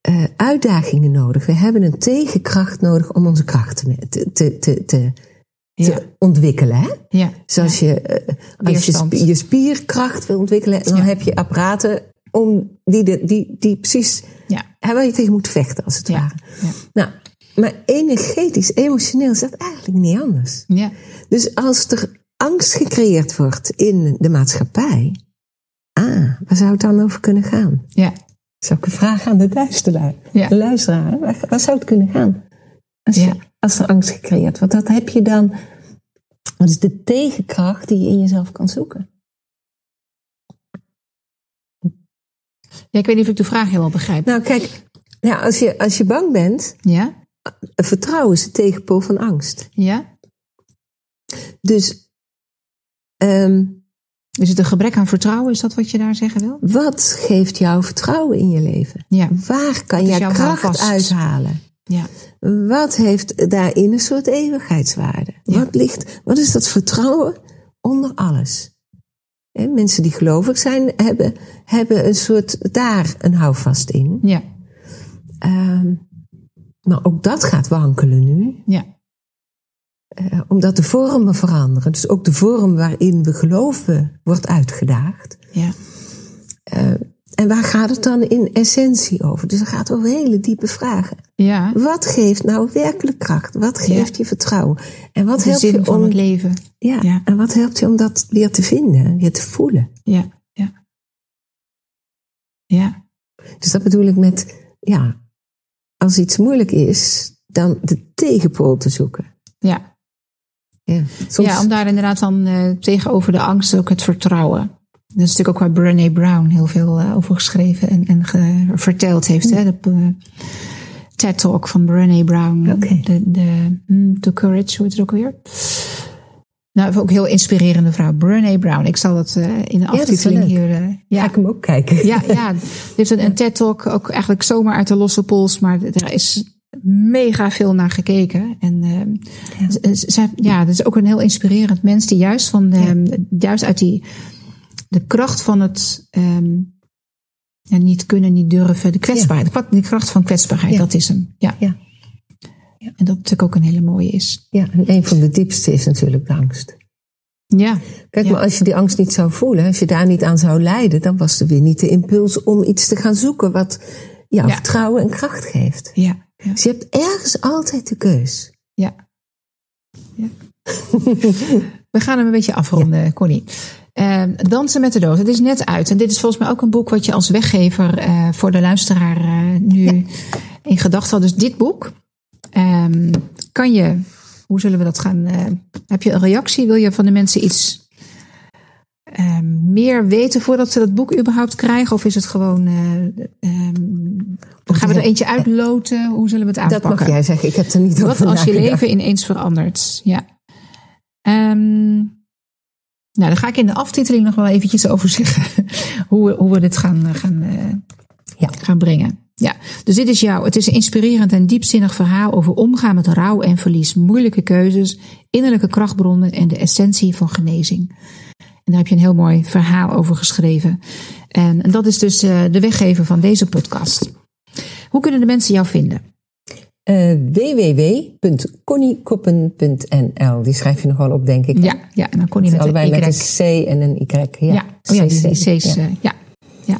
uh, uitdagingen nodig. We hebben een tegenkracht nodig om onze krachten te, te, te, te, ja. ontwikkelen. Hè? Ja. Zoals je, als je, je spierkracht wil ontwikkelen, dan heb je apparaten om die, de, die, die precies, ja. waar je tegen moet vechten als het ware. Nou, maar energetisch, emotioneel is dat eigenlijk niet anders. Ja. Dus als er angst gecreëerd wordt in de maatschappij, ah, waar zou het dan over kunnen gaan? Ja. Zou ik een vraag aan de luisteraar, ja. de luisteraar waar, waar, zou het kunnen gaan? Als, ja. als er angst gecreëerd wordt, wat heb je dan? Wat is de tegenkracht die je in jezelf kan zoeken? Ja, ik weet niet of ik de vraag helemaal begrijp. Nou, kijk, ja, als, je, als je bang bent, ja? Vertrouwen is de tegenpool van angst. Ja. Dus. Um, is het een gebrek aan vertrouwen? Is dat wat je daar zeggen wil? Wat geeft jou vertrouwen in je leven? Ja. Waar kan je kracht vast? uithalen? Ja. Wat heeft daarin een soort eeuwigheidswaarde? Ja. Wat, ligt, wat is dat vertrouwen onder alles? He, mensen die gelovig zijn, hebben, hebben een soort daar een houvast in. Ja. Um, maar ook dat gaat wankelen nu. Ja. Uh, omdat de vormen veranderen. Dus ook de vorm waarin we geloven wordt uitgedaagd. Ja. Uh, en waar gaat het dan in essentie over? Dus het gaat over hele diepe vragen. Ja. Wat geeft nou werkelijk kracht? Wat geeft ja. je vertrouwen? En wat de helpt zin je om van het leven. Ja, ja. En wat helpt je om dat weer te vinden, weer te voelen? Ja. Ja. Ja. Dus dat bedoel ik met, ja, als iets moeilijk is, dan de tegenpool te zoeken. Ja. Ja, soms... ja om daar inderdaad dan uh, tegenover de angst ook het vertrouwen. Dat is natuurlijk ook waar Brené Brown heel veel uh, over geschreven en, en ge, verteld heeft. Hè? De uh, TED Talk van Brené Brown. Okay. De, de mm, To Courage, hoe heet het ook weer? Nou, ook heel inspirerende vrouw. Brené Brown. Ik zal dat uh, in de aftiteling hier... Uh, ja. Ga ik hem ook kijken. Ja, ja. Heeft een, een TED-talk ook eigenlijk zomaar uit de losse pols. Maar er is mega veel naar gekeken. En uh, ja. Zij, ja, dat is ook een heel inspirerend mens. Die juist, van ja. juist uit die... De kracht van het... Um, ja, niet kunnen, niet durven. De kwetsbaarheid. Ja. De kracht van kwetsbaarheid, dat is hem. Ja. En dat natuurlijk ook een hele mooie is. Ja, en een van de diepste is natuurlijk de angst. Ja. Kijk, ja. maar als je die angst niet zou voelen, als je daar niet aan zou lijden, dan was er weer niet de impuls om iets te gaan zoeken wat jou Ja. vertrouwen en kracht geeft. Ja. ja. Dus je hebt ergens altijd de keus. ja. ja. We gaan hem een beetje afronden, Connie. Uh, Dansen met de dood. Het is net uit. En dit is volgens mij ook een boek wat je als weggever uh, voor de luisteraar uh, nu in gedachten had. Dus dit boek um, kan je. Hoe zullen we dat gaan? Uh, heb je een reactie? Wil je van de mensen iets uh, meer weten voordat ze dat boek überhaupt krijgen? Of is het gewoon. Uh, um, gaan we er eentje uitloten? Hoe zullen we het aanpakken? Dat mag jij zeggen. Ik heb er niet Wat over als je leven ineens verandert? Ja. Um, Nou, daar ga ik in de aftiteling nog wel eventjes over zeggen. hoe, we, hoe we dit gaan, gaan, uh, ja. gaan brengen. Ja, dus dit is jouw. Het is een inspirerend en diepzinnig verhaal over omgaan met rouw en verlies, moeilijke keuzes, innerlijke krachtbronnen en de essentie van genezing. En daar heb je een heel mooi verhaal over geschreven. En, en dat is dus uh, de weggever van deze podcast. Hoe kunnen de mensen jou vinden? Uh, www.conniekoppen.nl. Die schrijf je nog wel op, denk ik. Ja, ja en dan Connie met allebei een met een C en een Y. Ja, ja. Oh ja die, die C's. Ja. Uh, ja. ja.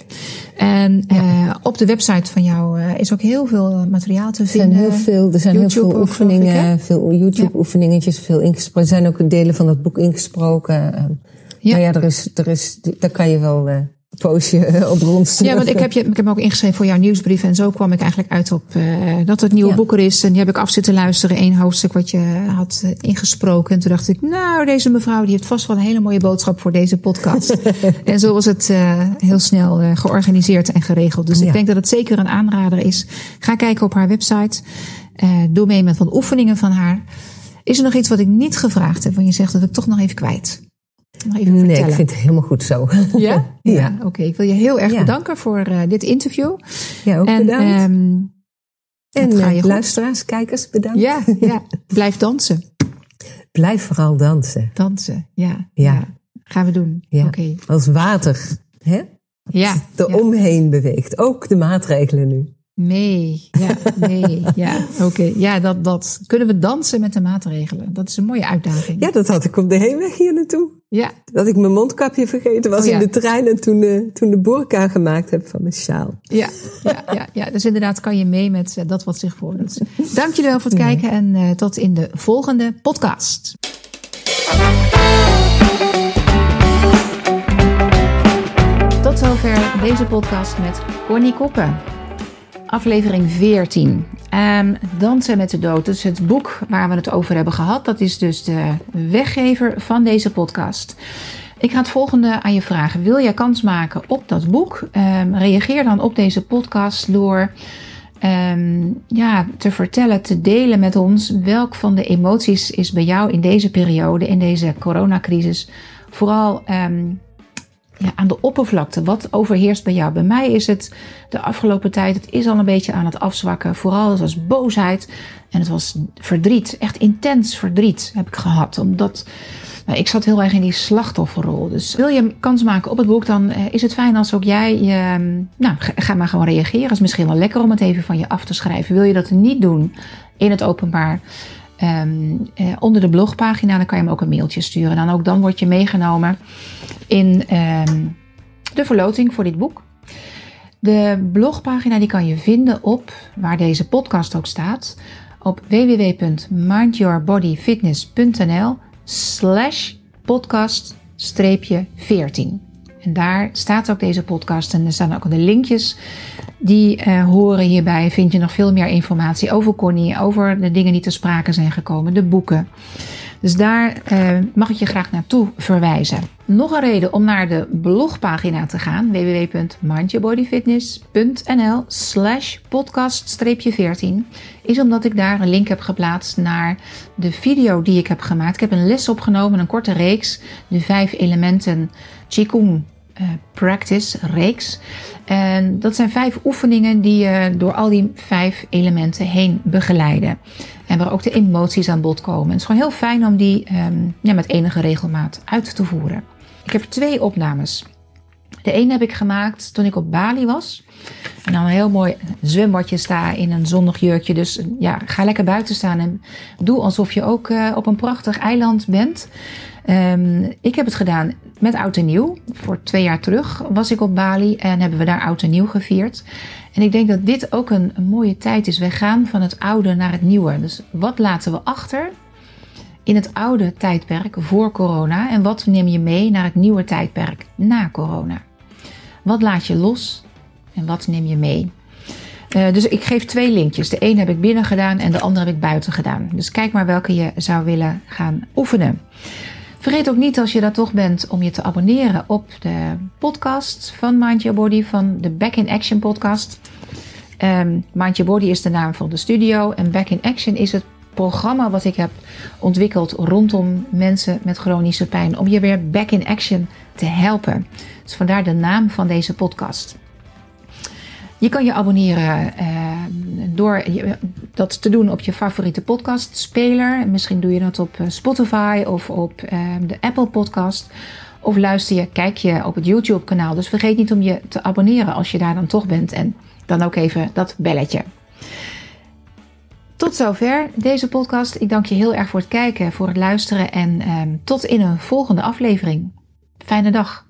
En uh, op de website van jou is ook heel veel materiaal te vinden. Er zijn heel veel, er zijn YouTube heel veel oefeningen, ik, veel YouTube-oefeningetjes, veel ingesproken. Er zijn ook delen van het boek ingesproken. Ja. Maar ja, er is, er is, daar kan je wel poosje op rond. Ja, want ik heb, je, ik heb me ook ingeschreven voor jouw nieuwsbrief. En zo kwam ik eigenlijk uit op uh, dat het nieuwe ja. boek er is. En die heb ik af zitten luisteren. één hoofdstuk wat je had uh, ingesproken. En toen dacht ik, nou, deze mevrouw die heeft vast wel een hele mooie boodschap voor deze podcast. en zo was het uh, heel snel georganiseerd en geregeld. Dus ja. ik denk dat het zeker een aanrader is. Ga kijken op haar website. doe mee met wat oefeningen van haar. Is er nog iets wat ik niet gevraagd heb? Want je zegt dat ik toch nog even kwijt. Even nee, ik vind het helemaal goed zo. Ja? Ja, ja. oké. Okay. Ik wil je heel erg ja. bedanken voor uh, dit interview. Ja, ook en, bedankt. Um, en uh, luisteraars, kijkers, bedankt. Ja, ja, blijf dansen. Blijf vooral dansen. Dansen, ja. ja. Gaan we doen. Ja. Okay. Als water, hè? Ja. Er omheen beweegt. Ook de maatregelen nu. Nee, ja, nee, ja, oké. Okay. Ja, dat, dat kunnen we dansen met de maatregelen. Dat is een mooie uitdaging. Ja, dat had ik op de heenweg hier naartoe. Ja. Dat ik mijn mondkapje vergeten was Oh, ja. in de trein en toen de, toen de burka gemaakt heb van mijn sjaal. Ja, ja, ja, ja, dus inderdaad kan je mee met uh, dat wat zich voordoet. Dank jullie wel voor het kijken en uh, tot in de volgende podcast. Tot zover deze podcast met Connie Koppen. Aflevering 14. Um, Dansen met de dood. Dat is het boek waar we het over hebben gehad. Dat is dus de weggever van deze podcast. Ik ga het volgende aan je vragen. Wil jij kans maken op dat boek? Um, reageer dan op deze podcast door um, ja, te vertellen, te delen met ons welk van de emoties is bij jou in deze periode, in deze coronacrisis, vooral ja, aan de oppervlakte. Wat overheerst bij jou? Bij mij is het de afgelopen tijd, het is al een beetje aan het afzwakken. Vooral het was boosheid en het was verdriet. Echt intens verdriet heb ik gehad. Omdat nou, ik zat heel erg in die slachtofferrol. Dus wil je kans maken op het boek, dan is het fijn als ook jij, je, nou ga maar gewoon reageren. Het is misschien wel lekker om het even van je af te schrijven. Wil je dat niet doen in het openbaar? Um, eh, onder de blogpagina, dan kan je hem ook een mailtje sturen. Dan ook dan word je meegenomen in um, de verloting voor dit boek. De blogpagina die kan je vinden op, waar deze podcast ook staat, op www.mindyourbodyfitness.nl slash podcast 14. En daar staat ook deze podcast en er staan ook de linkjes die uh, horen hierbij. Vind je nog veel meer informatie over Connie, over de dingen die ter sprake zijn gekomen, de boeken. Dus daar uh, mag ik je graag naartoe verwijzen. Nog een reden om naar de blogpagina te gaan, www.mindyourbodyfitness.nl slash podcast-14, is omdat ik daar een link heb geplaatst naar de video die ik heb gemaakt. Ik heb een les opgenomen, een korte reeks, de vijf elementen Qigong uh, practice reeks. En dat zijn vijf oefeningen die je door al die vijf elementen heen begeleiden. En waar ook de emoties aan bod komen. Het is gewoon heel fijn om die um, ja, met enige regelmaat uit te voeren. Ik heb twee opnames. De ene heb ik gemaakt toen ik op Bali was. En dan een heel mooi zwembadje sta in een zonnig jurkje. Dus ja, ga lekker buiten staan en doe alsof je ook uh, op een prachtig eiland bent. Um, ik heb het gedaan met Oud en Nieuw. Voor twee jaar terug was ik op Bali en hebben we daar Oud en Nieuw gevierd. En ik denk dat dit ook een, mooie tijd is. We gaan van het oude naar het nieuwe. Dus wat laten we achter in het oude tijdperk voor corona? En wat neem je mee naar het nieuwe tijdperk na corona? Wat laat je los en wat neem je mee? Uh, dus ik geef twee linkjes. De een heb ik binnen gedaan en de andere heb ik buiten gedaan. Dus kijk maar welke je zou willen gaan oefenen. Vergeet ook niet als je daar toch bent om je te abonneren op de podcast van Mind Your Body, van de Back in Action podcast. Um, Mind Your Body is de naam van de studio en Back in Action is het programma wat ik heb ontwikkeld rondom mensen met chronische pijn. Om je weer back in action te helpen. Dus vandaar de naam van deze podcast. Je kan je abonneren eh, door dat te doen op je favoriete podcastspeler. Misschien doe je dat op eh, Spotify of op eh, de Apple Podcast. Of luister je, kijk je op het YouTube kanaal. Dus vergeet niet om je te abonneren als je daar dan toch bent. En dan ook even dat belletje. Tot zover deze podcast. Ik dank je heel erg voor het kijken, voor het luisteren en ehm, tot in een volgende aflevering. Fijne dag.